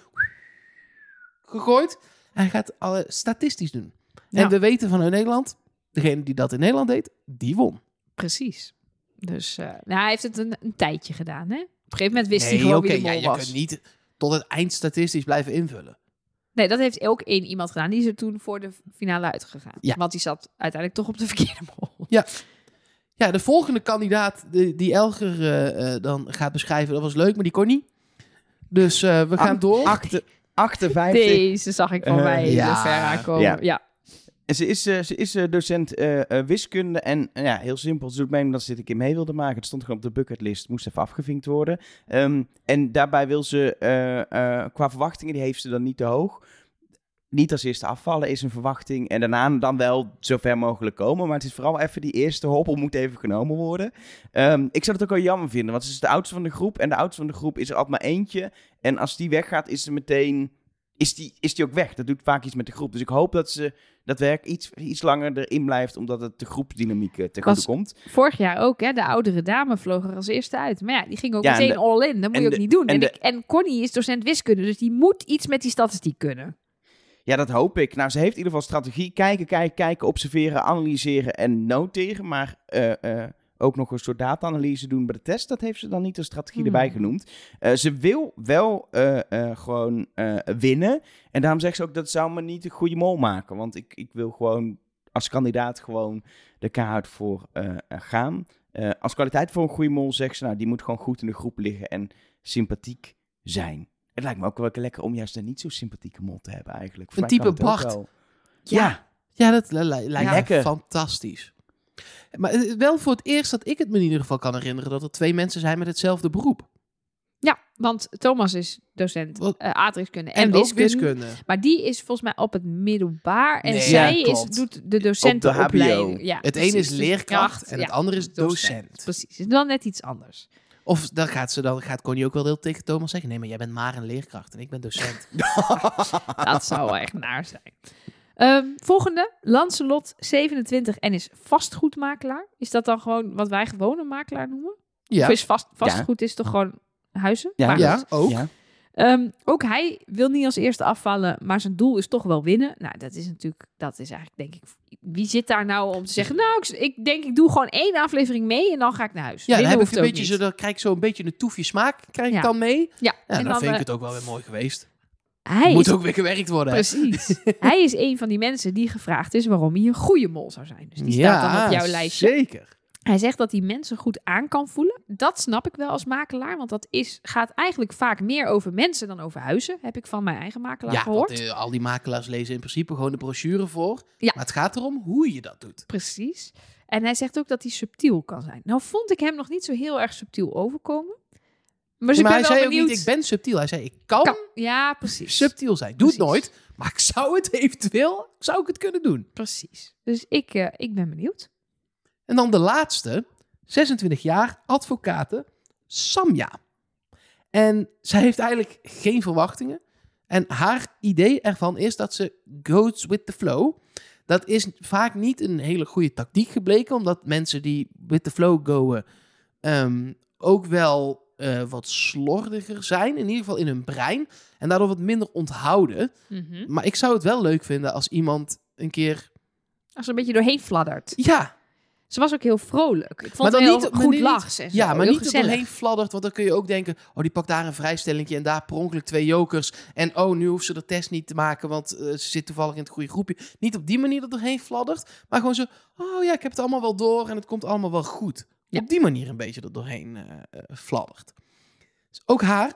Speaker 2: gegooid. Hij gaat alle statistisch doen.
Speaker 3: Ja.
Speaker 2: En we weten vanuit Nederland, degene die dat in Nederland deed, die won.
Speaker 3: Precies. Dus eh, nou, hij heeft het een, een tijdje gedaan, hè? Op een gegeven moment wist hij gewoon
Speaker 2: oké,
Speaker 3: wie de
Speaker 2: ja,
Speaker 3: mol
Speaker 2: je
Speaker 3: was.
Speaker 2: kunt niet tot het eind statistisch blijven invullen.
Speaker 3: Nee, dat heeft ook één iemand gedaan. Die is er toen voor de finale uitgegaan.
Speaker 2: Ja.
Speaker 3: Want die zat uiteindelijk toch op de verkeerde mol.
Speaker 2: Ja, de volgende kandidaat die, Elger eh, eh, dan gaat beschrijven, dat was leuk, maar die kon niet. Dus eh, we gaan door.
Speaker 1: Achte- 58.
Speaker 3: Deze zag ik van mij
Speaker 2: ja.
Speaker 3: ja. ver aankomen.
Speaker 1: Ja.
Speaker 3: Ja.
Speaker 1: En Ze is, ze is docent eh, eh, wiskunde en ja, heel simpel. Ze doet mee omdat ze dit een keer mee wilde maken. Het stond gewoon op de bucketlist, moest even afgevinkt worden. Ehm, en daarbij wil ze, eh, eh, qua verwachtingen, die heeft ze dan niet te hoog. Niet als eerste afvallen is een verwachting. En daarna dan wel zo ver mogelijk komen. Maar het is vooral even die eerste hobbel moet even genomen worden. Ehm, ik zou het ook wel jammer vinden, want ze is de oudste van de groep. En de oudste van de groep is er altijd maar eentje. En als die weggaat, is ze meteen... Is die, is die ook weg? Dat doet vaak iets met de groep. Dus ik hoop dat ze dat werk iets, iets langer erin blijft, omdat het de groepsdynamiek eh, ten
Speaker 3: Was-
Speaker 1: goede komt.
Speaker 3: Vorig jaar ook, hè? De oudere dame vloog er als eerste uit. Maar ja, die ging ook
Speaker 1: Ja,
Speaker 3: meteen
Speaker 1: de-
Speaker 3: all in. Dat moet je ook
Speaker 1: de-
Speaker 3: niet doen.
Speaker 1: en
Speaker 3: En,
Speaker 1: de-
Speaker 3: en Connie is docent wiskunde, dus die moet iets met die statistiek kunnen.
Speaker 1: Ja, dat hoop ik. Nou, ze heeft in ieder geval strategie. Kijken, kijken, kijken, observeren, analyseren en noteren. Maar eh, eh, ook nog een soort data-analyse doen bij de test. Dat heeft ze dan niet als strategie
Speaker 3: Hmm.
Speaker 1: erbij genoemd. Eh, ze wil wel gewoon winnen. En daarom zegt ze ook, dat zou me niet een goede mol maken. Want ik, ik wil gewoon als kandidaat gewoon de kaart voor gaan. Als kwaliteit voor een goede mol zegt ze, nou, die moet gewoon goed in de groep liggen en sympathiek zijn. Het lijkt me ook wel lekker om juist een niet zo sympathieke mol te hebben eigenlijk. Voor
Speaker 2: Een type Bart.
Speaker 1: wel. Ja,
Speaker 2: Ja, dat li- li- lijkt
Speaker 1: lekker.
Speaker 2: fantastisch. Maar wel voor het eerst dat ik het me in ieder geval kan herinneren dat er twee mensen zijn met hetzelfde beroep.
Speaker 3: Ja, want Thomas is docent uh, aardrijkskunde en,
Speaker 2: En, ook
Speaker 3: wiskunde.
Speaker 2: wiskunde.
Speaker 3: Maar die is volgens mij op het middelbaar. En
Speaker 2: Nee,
Speaker 3: zij
Speaker 2: ja,
Speaker 3: is, doet de docentenopleiding.
Speaker 1: HBO.
Speaker 3: Ja,
Speaker 2: Het een is
Speaker 3: precies. Dus
Speaker 2: leerkracht
Speaker 3: kracht,
Speaker 2: en het andere is docent.
Speaker 3: Precies, is dan net iets anders.
Speaker 2: Of dan gaat, ze, dan gaat Connie ook wel heel tegen Thomas zeggen: Nee, maar jij bent maar een leerkracht en ik ben docent.
Speaker 3: Dat zou wel echt naar zijn. Ehm, volgende, Lancelot 27 en is vastgoedmakelaar. Is dat dan gewoon wat wij gewoon een makelaar noemen?
Speaker 2: Ja,
Speaker 3: Of is vast, vastgoed is toch gewoon huizen?
Speaker 1: Ja.
Speaker 2: Ja ook.
Speaker 1: Ja.
Speaker 3: Ehm, ook hij wil niet als eerste afvallen, maar zijn doel is toch wel winnen. Nou, dat is natuurlijk, dat is eigenlijk denk ik, wie zit daar nou om te zeggen, nou, ik, ik denk ik doe gewoon één aflevering mee en dan ga ik naar huis.
Speaker 2: Ja, dan, heb ik een beetje zo, dan krijg ik zo een beetje een toefje smaak krijg ik
Speaker 3: Ja.
Speaker 2: dan mee.
Speaker 3: Ja,
Speaker 2: Ja,
Speaker 3: en
Speaker 2: dan,
Speaker 3: dan,
Speaker 2: vind ik
Speaker 3: eh,
Speaker 2: het ook wel weer mooi geweest.
Speaker 3: hij
Speaker 2: Moet
Speaker 3: is,
Speaker 2: ook weer gewerkt worden.
Speaker 3: precies. hij is een van die mensen die gevraagd is waarom hij een goede mol zou zijn. Dus die staat dan op jouw lijstje.
Speaker 2: Zeker.
Speaker 3: Hij zegt dat hij mensen goed aan kan voelen. Dat snap ik wel als makelaar, want dat is, gaat eigenlijk vaak meer over mensen dan over huizen. Heb ik van mijn eigen makelaar
Speaker 2: Ja,
Speaker 3: gehoord.
Speaker 2: want eh, al die makelaars lezen in principe gewoon de brochure voor.
Speaker 3: Ja.
Speaker 2: Maar het gaat erom hoe je dat doet.
Speaker 3: Precies. En hij zegt ook dat hij subtiel kan zijn. Nou vond ik hem nog niet zo heel erg subtiel overkomen. Maar, dus
Speaker 2: maar hij
Speaker 3: ik ben
Speaker 2: zei
Speaker 3: wel
Speaker 2: ook niet, ik ben subtiel. Hij zei, ik kan,
Speaker 3: Kan- Ja, precies.
Speaker 2: subtiel zijn. Doe het nooit, maar ik zou het eventueel, zou ik het kunnen doen.
Speaker 3: Precies. Dus ik, eh, ik ben benieuwd.
Speaker 2: En dan de laatste, 26 jaar, advocate Samja. En zij heeft eigenlijk geen verwachtingen. En haar idee ervan is dat ze goes with the flow. Dat is vaak niet een hele goede tactiek gebleken, omdat mensen die with the flow goen ehm, ook wel eh, wat slordiger zijn, in ieder geval in hun brein, en daardoor wat minder onthouden.
Speaker 3: Mhm.
Speaker 2: Maar ik zou het wel leuk vinden als iemand een keer,
Speaker 3: Als ze een beetje doorheen fladdert.
Speaker 2: ja,
Speaker 3: Ze was ook heel vrolijk. Ik vond
Speaker 2: Maar dan
Speaker 3: het heel
Speaker 2: niet-
Speaker 3: goed
Speaker 2: niet-
Speaker 3: lachs en zo.
Speaker 2: Ja, maar
Speaker 3: Heel
Speaker 2: niet er
Speaker 3: gezellig.
Speaker 2: doorheen fladdert, want dan kun je ook denken... oh, die pakt daar een vrijstellingje en daar per ongeluk twee jokers... en oh, nu hoeft ze de test niet te maken, want eh, ze zit toevallig in het goede groepje. Niet op die manier er doorheen fladdert, maar gewoon zo... oh ja, ik heb het allemaal wel door en het komt allemaal wel goed.
Speaker 3: Ja.
Speaker 2: Op die manier een beetje er doorheen eh, eh, fladdert. Dus ook haar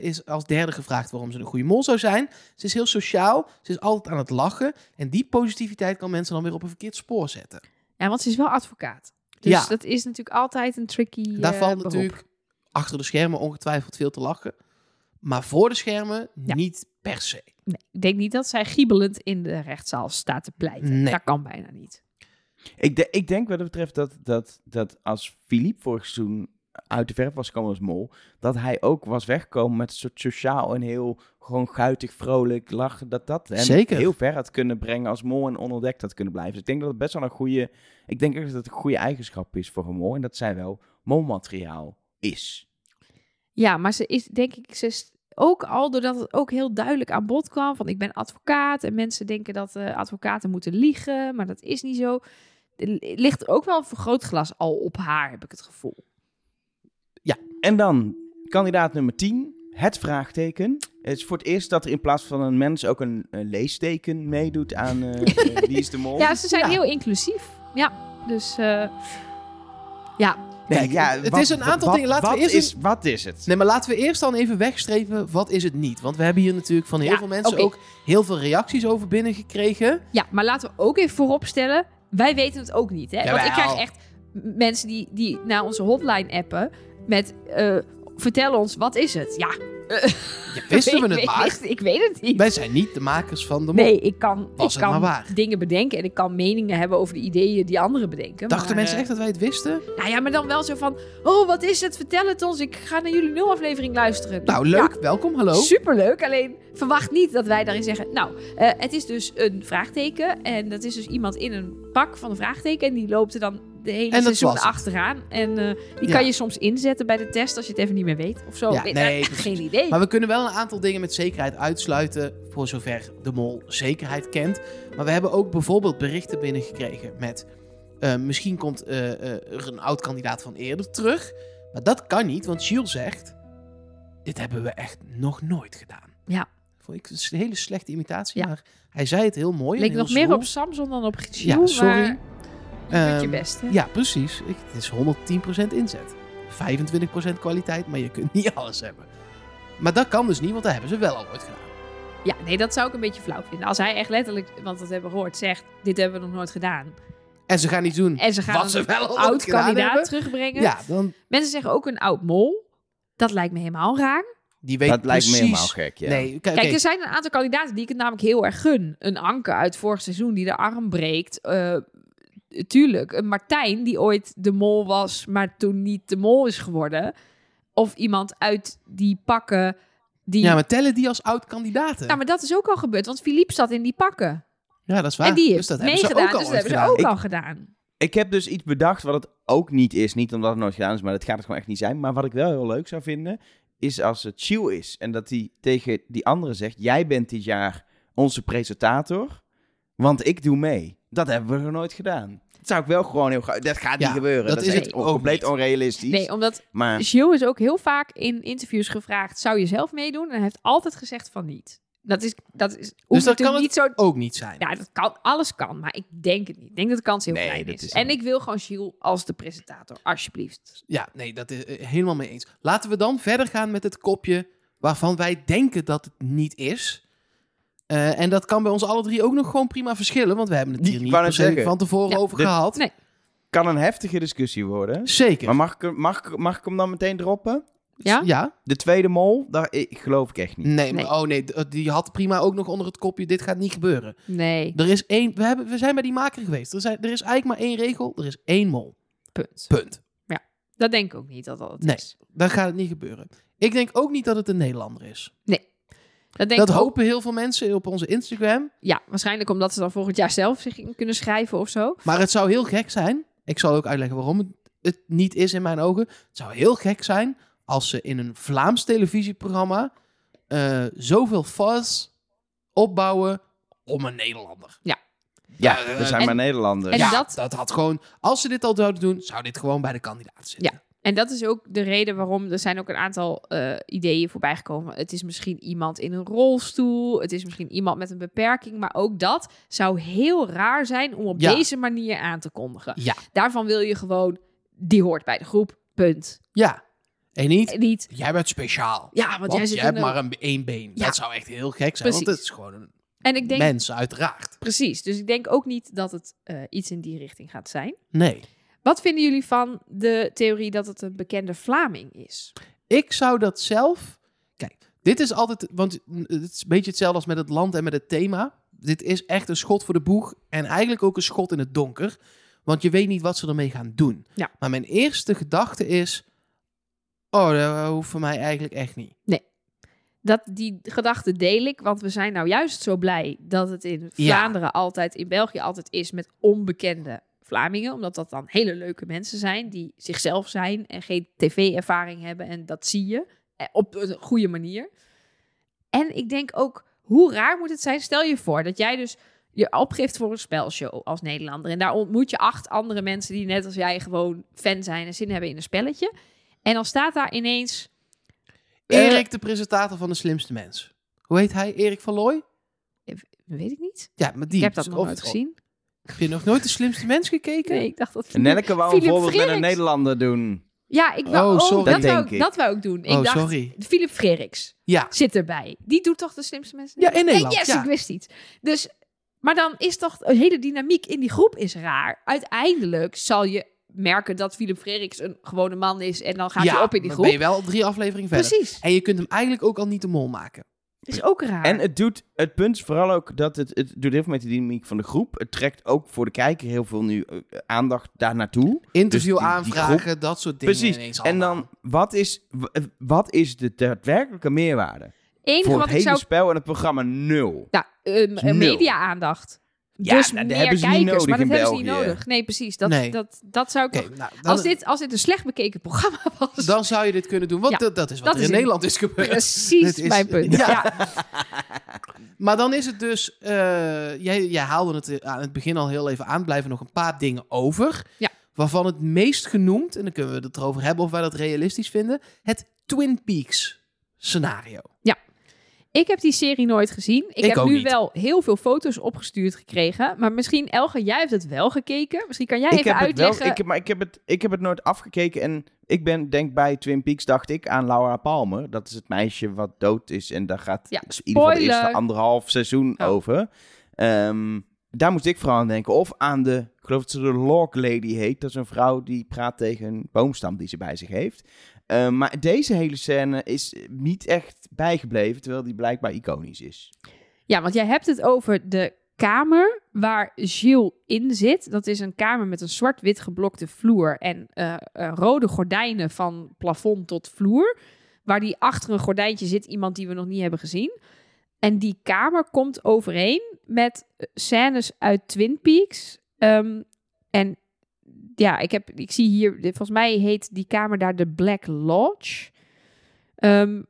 Speaker 2: is als derde gevraagd waarom ze een goede mol zou zijn. Ze is heel sociaal, ze is altijd aan het lachen... en die positiviteit kan mensen dan weer op een verkeerd spoor zetten.
Speaker 3: Ja, want ze is wel advocaat. Dus
Speaker 2: Ja.
Speaker 3: dat is natuurlijk altijd een tricky
Speaker 2: Daar
Speaker 3: eh,
Speaker 2: valt
Speaker 3: beroep.
Speaker 2: natuurlijk achter de schermen ongetwijfeld veel te lachen. Maar voor de schermen
Speaker 3: Ja.
Speaker 2: niet per se.
Speaker 3: Nee, ik denk niet dat zij giebelend in de rechtszaal staat te pleiten.
Speaker 2: Nee.
Speaker 3: Dat kan bijna niet.
Speaker 1: Ik, de- ik denk wat dat betreft dat, dat, dat als Philippe vorig seizoen uit de verf was gekomen als mol, dat hij ook was weggekomen met een soort sociaal en heel gewoon guitig, vrolijk lachen. Dat dat hem
Speaker 2: Zeker.
Speaker 1: heel ver had kunnen brengen als mol en onontdekt had kunnen blijven. Dus ik denk dat het best wel een goede, ik denk ook dat het een goede eigenschap is voor een mol en dat zij wel molmateriaal is.
Speaker 3: Ja, maar ze is, denk ik, ze is ook al doordat het ook heel duidelijk aan bod kwam van ik ben advocaat en mensen denken dat eh, advocaten moeten liegen, maar dat is niet zo. Er ligt ook wel een vergrootglas al op haar, heb ik het gevoel.
Speaker 1: En dan kandidaat nummer 10, het vraagteken. Het is voor het eerst dat er in plaats van een mens ook een, een leesteken meedoet aan eh, eh, Wie is de Mol.
Speaker 3: Ja, ze zijn
Speaker 2: Ja.
Speaker 3: heel inclusief. Ja, dus eh, ja,
Speaker 1: Nee, ja,
Speaker 2: het
Speaker 1: wat-
Speaker 2: is een aantal
Speaker 1: wat-
Speaker 2: dingen. Laten
Speaker 1: wat
Speaker 2: we eerst
Speaker 1: is, Wat is het?
Speaker 2: Nee, maar laten we eerst dan even wegstrepen. Wat is het niet? Want we hebben hier natuurlijk van heel
Speaker 3: Ja,
Speaker 2: veel mensen ook heel veel reacties over binnengekregen.
Speaker 3: ja, maar laten we ook even vooropstellen, wij weten het ook niet. Hè? Want ik krijg echt mensen die, die naar onze hotline appen met eh, vertel ons, wat is het? Ja,
Speaker 2: Ja, wisten we het maar.
Speaker 3: Ik, ik weet het niet.
Speaker 2: Wij zijn niet de makers van de mol.
Speaker 3: Nee, ik kan,
Speaker 2: Was
Speaker 3: ik kan dingen bedenken en ik kan meningen hebben over de ideeën die anderen bedenken.
Speaker 2: Dachten
Speaker 3: maar,
Speaker 2: mensen
Speaker 3: eh,
Speaker 2: echt dat wij het wisten?
Speaker 3: Nou ja, maar dan wel zo van, oh, wat is het? Vertel het ons. Ik ga naar jullie nulaflevering luisteren.
Speaker 2: Nou, leuk. Welkom, hallo.
Speaker 3: Superleuk, alleen verwacht niet dat wij daarin zeggen... Nou, eh, het is dus een vraagteken. En dat is dus iemand in een pak van een vraagteken. En die loopt er dan de hele
Speaker 2: dat
Speaker 3: seizoen achteraan. En eh, die
Speaker 2: Ja.
Speaker 3: kan je soms inzetten bij de test als je het even niet meer weet. Of zo.
Speaker 2: Ja, nee,
Speaker 3: geen idee.
Speaker 2: Maar we kunnen wel een aantal dingen met zekerheid uitsluiten. Voor zover de mol zekerheid kent. Maar we hebben ook bijvoorbeeld berichten binnengekregen met. eh, misschien komt eh, er een oud kandidaat van eerder terug. Maar dat kan niet, want Jules zegt. Dit hebben we echt nog nooit gedaan.
Speaker 3: Ja.
Speaker 2: Vond ik een hele slechte imitatie,
Speaker 3: Ja.
Speaker 2: maar hij zei het heel mooi. en
Speaker 3: Leek nog meer op Samson dan op Giel.
Speaker 2: Ja, sorry.
Speaker 3: Maar je doet je
Speaker 2: Ehm,
Speaker 3: best, hè?
Speaker 2: Ja, precies. Ik, het is 110% inzet. 25% kwaliteit, maar je kunt niet alles hebben. Maar dat kan dus niet, want dat hebben ze wel al ooit gedaan.
Speaker 3: Ja, nee, dat zou ik een beetje flauw vinden. Als hij echt letterlijk, want dat hebben we gehoord, zegt... Dit hebben we nog nooit gedaan.
Speaker 2: En ze gaan niet doen
Speaker 3: En ze gaan
Speaker 2: wat ze
Speaker 3: een
Speaker 2: wel
Speaker 3: oud kandidaat
Speaker 2: hebben.
Speaker 3: terugbrengen.
Speaker 2: Ja, dan,
Speaker 3: Mensen zeggen ook een oud mol. Dat lijkt me helemaal raar.
Speaker 2: die weet
Speaker 1: Dat lijkt me helemaal gek, ja.
Speaker 2: Nee, kijk,
Speaker 3: er zijn een aantal kandidaten die ik het namelijk heel erg gun. Een Anke uit vorig seizoen die de arm breekt. Eh, tuurlijk, een Martijn die ooit de mol was, maar toen niet de mol is geworden. Of iemand uit die pakken die...
Speaker 2: ja, maar tellen die als oud-kandidaten?
Speaker 3: Nou, maar dat is ook al gebeurd, want Philippe zat in die pakken.
Speaker 2: ja, dat is waar.
Speaker 3: en die
Speaker 2: dus dat hebben ze
Speaker 3: meegedaan,
Speaker 2: ook al
Speaker 3: dus dat
Speaker 2: ooit
Speaker 3: hebben ze
Speaker 2: gedaan.
Speaker 3: ook
Speaker 2: Ik-
Speaker 3: al gedaan.
Speaker 1: Ik heb dus iets bedacht wat het ook niet is. Niet omdat het nooit gedaan is, maar dat gaat het gewoon echt niet zijn. Maar wat ik wel heel leuk zou vinden, is als het chill is. En dat hij tegen die andere zegt, jij bent dit jaar onze presentator, want ik doe mee. Dat hebben we nog nooit gedaan. Dat zou ik wel gewoon heel graag... Dat gaat
Speaker 2: Ja,
Speaker 1: niet gebeuren.
Speaker 2: dat
Speaker 1: Dat,
Speaker 2: is het
Speaker 1: compleet
Speaker 2: niet.
Speaker 1: onrealistisch.
Speaker 3: Nee, omdat
Speaker 1: Maar
Speaker 3: Gilles is ook heel vaak in interviews gevraagd: zou je zelf meedoen? En hij heeft altijd gezegd van niet. Dat is, dat is
Speaker 2: Dus dat kan
Speaker 3: niet zo.
Speaker 2: ook niet zijn.
Speaker 3: Ja, dat kan, alles kan, maar ik denk het niet. Ik denk dat de kans heel
Speaker 1: Nee,
Speaker 3: klein is.
Speaker 1: is
Speaker 3: En ik wil gewoon Gilles als de presentator, alsjeblieft.
Speaker 2: Ja, nee, dat is eh, helemaal mee eens. Laten we dan verder gaan met het kopje waarvan wij denken dat het niet is. Eh, en dat kan bij ons alle drie ook nog gewoon prima verschillen, want we hebben het hier niet per se van tevoren
Speaker 3: Ja,
Speaker 2: over gehad.
Speaker 3: Nee.
Speaker 1: kan een heftige discussie worden.
Speaker 2: Zeker.
Speaker 1: Maar mag ik, mag, ik- mag ik hem dan meteen droppen?
Speaker 3: Ja?
Speaker 2: Ja?
Speaker 1: De tweede mol, daar ik, geloof ik echt niet.
Speaker 2: Nee,
Speaker 3: Nee.
Speaker 2: maar- oh nee, die had prima ook nog onder het kopje, dit gaat niet gebeuren.
Speaker 3: Nee,
Speaker 2: Er is één, we, hebben, we zijn bij die maker geweest. Er, zijn, er is eigenlijk maar één regel, er is één mol.
Speaker 3: punt.
Speaker 2: Punt.
Speaker 3: Dat denk ik ook niet dat dat het
Speaker 2: Nee.
Speaker 3: is.
Speaker 2: Dan gaat het niet gebeuren. Ik denk ook niet dat het een Nederlander is.
Speaker 3: Dat denk
Speaker 2: dat
Speaker 3: ik ook.
Speaker 2: hopen heel veel mensen op onze Instagram.
Speaker 3: Ja, waarschijnlijk omdat ze dan volgend jaar zelf zich in kunnen schrijven of zo.
Speaker 2: Maar het zou heel gek zijn. Ik zal ook uitleggen waarom het, het niet is in mijn ogen. Het zou heel gek zijn als ze in een Vlaams televisieprogramma eh, zoveel fuzz opbouwen om een Nederlander.
Speaker 1: Ja,
Speaker 2: eh,
Speaker 1: er zijn
Speaker 3: en-
Speaker 1: maar Nederlanders.
Speaker 3: en
Speaker 2: ja,
Speaker 3: dat-
Speaker 2: dat... had gewoon... Als ze dit al zouden doen, zou dit gewoon bij de kandidaat zitten.
Speaker 3: Ja. En dat is ook de reden waarom er zijn ook een aantal eh, ideeën voorbij gekomen. Het is misschien iemand in een rolstoel. Het is misschien iemand met een beperking. Maar ook dat zou heel raar zijn om op
Speaker 2: Ja.
Speaker 3: deze manier aan te kondigen.
Speaker 2: Ja.
Speaker 3: Daarvan wil je gewoon, die hoort bij de groep. Punt.
Speaker 2: Ja. En niet,
Speaker 3: En niet,
Speaker 2: jij bent speciaal.
Speaker 3: ja, want,
Speaker 2: Want
Speaker 3: jij
Speaker 2: jij
Speaker 3: zit
Speaker 2: hebt
Speaker 3: een-
Speaker 2: maar een één been.
Speaker 3: Ja.
Speaker 2: Dat zou echt heel gek zijn, want
Speaker 3: Precies.
Speaker 2: het is gewoon een
Speaker 3: En ik denk,
Speaker 2: mens, uiteraard.
Speaker 3: precies. Dus ik denk ook niet dat het eh, iets in die richting gaat zijn.
Speaker 2: Nee.
Speaker 3: Wat vinden jullie van de theorie dat het een bekende Vlaming is?
Speaker 2: Ik zou dat zelf... Kijk, Dit is altijd, want het is een beetje hetzelfde als met het land en met het thema. Dit is echt een schot voor de boeg en eigenlijk ook een schot in het donker. Want je weet niet wat ze ermee gaan doen.
Speaker 3: Ja.
Speaker 2: Maar mijn eerste gedachte is, oh, dat hoeft voor mij eigenlijk echt niet.
Speaker 3: Dat, die gedachte deel ik, want we zijn nou juist zo blij dat het in
Speaker 2: Ja.
Speaker 3: Vlaanderen altijd, in België altijd is met onbekende Vlamingen. Omdat dat dan hele leuke mensen zijn die zichzelf zijn en geen tv-ervaring hebben. En dat zie je eh, op een goede manier. En ik denk ook, hoe raar moet het zijn? Stel je voor dat jij dus je opgeeft voor een spelshow als Nederlander. En daar ontmoet je acht andere mensen die net als jij gewoon fan zijn en zin hebben in een spelletje. En dan staat daar ineens... eh,
Speaker 2: Erik, de presentator van De Slimste Mens. Hoe heet hij? Erik van Looy?
Speaker 3: weet ik niet.
Speaker 2: Ja, maar die.
Speaker 3: Ik heb dat nog nooit gezien.
Speaker 2: Heb je nog nooit De Slimste Mens gekeken?
Speaker 3: Nee, ik dacht dat...
Speaker 1: En Nelleke wou een
Speaker 3: Philip
Speaker 1: voorbeeld met een. Nederlander doen.
Speaker 3: Ja, ik wou,
Speaker 2: Oh,
Speaker 3: oh,
Speaker 2: sorry.
Speaker 3: dat,
Speaker 1: Dat
Speaker 3: wou,
Speaker 1: denk
Speaker 3: ik-
Speaker 1: ik.
Speaker 3: dat wou ik doen. Ik
Speaker 2: Oh,
Speaker 3: dacht,
Speaker 2: sorry.
Speaker 3: Philip Freriks
Speaker 2: Ja.
Speaker 3: zit erbij. Die doet toch de slimste mensen?
Speaker 2: Ja, in Nederland,
Speaker 3: Ja, yes,
Speaker 2: ja.
Speaker 3: ik wist iets. Dus, maar dan is toch een hele dynamiek in die groep is raar. Uiteindelijk zal je merken dat Philip Freriks een gewone man is en dan gaat
Speaker 2: ja,
Speaker 3: hij op in die groep.
Speaker 2: ben je wel drie afleveringen verder.
Speaker 3: Precies.
Speaker 2: En je kunt hem eigenlijk ook al niet de mol maken.
Speaker 3: Is ook raar.
Speaker 1: En het doet, het punt is vooral ook dat het, het doet heel veel met de dynamiek van de groep. Het trekt ook voor de kijker heel veel nu eh, aandacht daar naartoe.
Speaker 2: Interview
Speaker 1: Dus die- die
Speaker 2: aanvragen, dat soort dingen.
Speaker 1: Precies.
Speaker 2: ineens
Speaker 1: En dan, wat is, eh, wat is de daadwerkelijke meerwaarde?
Speaker 3: enige
Speaker 1: voor
Speaker 3: wat
Speaker 1: het
Speaker 3: ik
Speaker 1: hele
Speaker 3: zou...
Speaker 1: spel en het programma nul.
Speaker 3: Ja, um,
Speaker 1: Nul.
Speaker 3: media-aandacht.
Speaker 1: Ja,
Speaker 3: dus
Speaker 1: nou,
Speaker 3: meer
Speaker 1: hebben ze niet
Speaker 3: kijkers,
Speaker 1: nodig
Speaker 3: maar dat hebben ze niet nodig. Nee, precies. Dat,
Speaker 2: Nee.
Speaker 3: dat, dat zou ik nog-
Speaker 2: nou, dan,
Speaker 3: Als dit, als dit een slecht bekeken programma was,
Speaker 2: dan zou je dit kunnen doen. Want
Speaker 3: Ja,
Speaker 2: dat, dat is wat
Speaker 3: dat
Speaker 2: er
Speaker 3: is
Speaker 2: in Nederland is gebeurd.
Speaker 3: precies
Speaker 2: is-
Speaker 3: mijn punt.
Speaker 2: Ja.
Speaker 3: Ja.
Speaker 2: Maar dan is het dus... eh, jij, jij haalde het aan het begin al heel even aan. Blijven nog een paar dingen over.
Speaker 3: Ja.
Speaker 2: Waarvan het meest genoemd, en dan kunnen we het erover hebben of wij dat realistisch vinden, het Twin Peaks scenario.
Speaker 3: Ik heb die serie nooit gezien. Ik,
Speaker 2: Ik
Speaker 3: heb nu
Speaker 2: niet.
Speaker 3: wel heel veel foto's opgestuurd gekregen. Maar misschien, Elge, jij hebt het wel gekeken. Misschien kan jij
Speaker 1: Ik
Speaker 3: even
Speaker 1: heb het wel,
Speaker 3: uitleggen.
Speaker 1: ik, heb- maar ik heb, het, ik heb het nooit afgekeken. En ik ben, denk bij Twin Peaks, dacht ik aan Laura Palmer. Dat is het meisje wat dood is. En daar gaat
Speaker 3: Ja,
Speaker 1: in ieder geval de eerste anderhalf seizoen
Speaker 3: Oh.
Speaker 1: over. Ehm, daar moest ik vooral aan denken. Of aan de, ik geloof dat ze de Log Lady heet. Dat is een vrouw die praat tegen een boomstam die ze bij zich heeft. Ehm, maar deze hele scène is niet echt bijgebleven. Terwijl die blijkbaar iconisch is.
Speaker 3: Ja, want jij hebt het over de kamer waar Gilles in zit. Dat is een kamer met een zwart-wit geblokte vloer en eh, eh, rode gordijnen van plafond tot vloer. Waar die achter een gordijntje zit iemand die we nog niet hebben gezien. En die kamer komt overeen met eh, scènes uit Twin Peaks. Ehm, en ja, ik, heb, ik zie hier, volgens mij heet die kamer daar de Black Lodge. Ehm,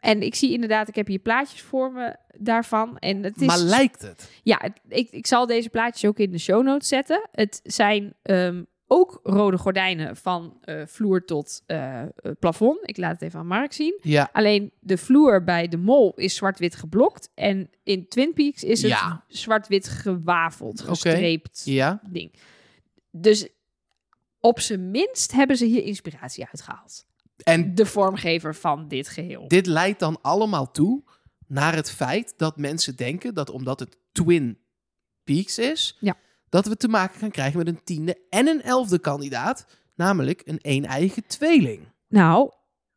Speaker 3: en ik zie inderdaad, ik heb hier plaatjes voor me daarvan. En het is
Speaker 2: Maar lijkt het?
Speaker 3: ja, het- ik, ik zal deze plaatjes ook in de show notes zetten. Het zijn ehm, ook rode gordijnen van eh, vloer tot eh, eh, plafond. Ik laat het even aan Mark zien.
Speaker 2: Ja.
Speaker 3: Alleen de vloer bij de mol is zwart-wit geblokt. En in Twin Peaks is het
Speaker 2: Ja.
Speaker 3: zwart-wit gewafeld, gestreept
Speaker 2: Ja.
Speaker 3: ding. Dus op zijn minst hebben ze hier inspiratie uitgehaald.
Speaker 2: En
Speaker 3: De vormgever van dit geheel.
Speaker 2: dit leidt dan allemaal toe naar het feit dat mensen denken dat omdat het Twin Peaks is,
Speaker 3: Ja.
Speaker 2: dat we te maken gaan krijgen met een tiende en een elfde kandidaat, namelijk een een-eigen tweeling.
Speaker 3: Nou,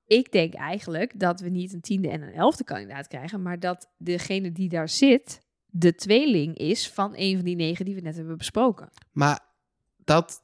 Speaker 3: ik denk eigenlijk dat we niet een tiende en een elfde kandidaat krijgen, maar dat degene die daar zit de tweeling is van een van die negen die we net hebben besproken.
Speaker 2: Maar dat,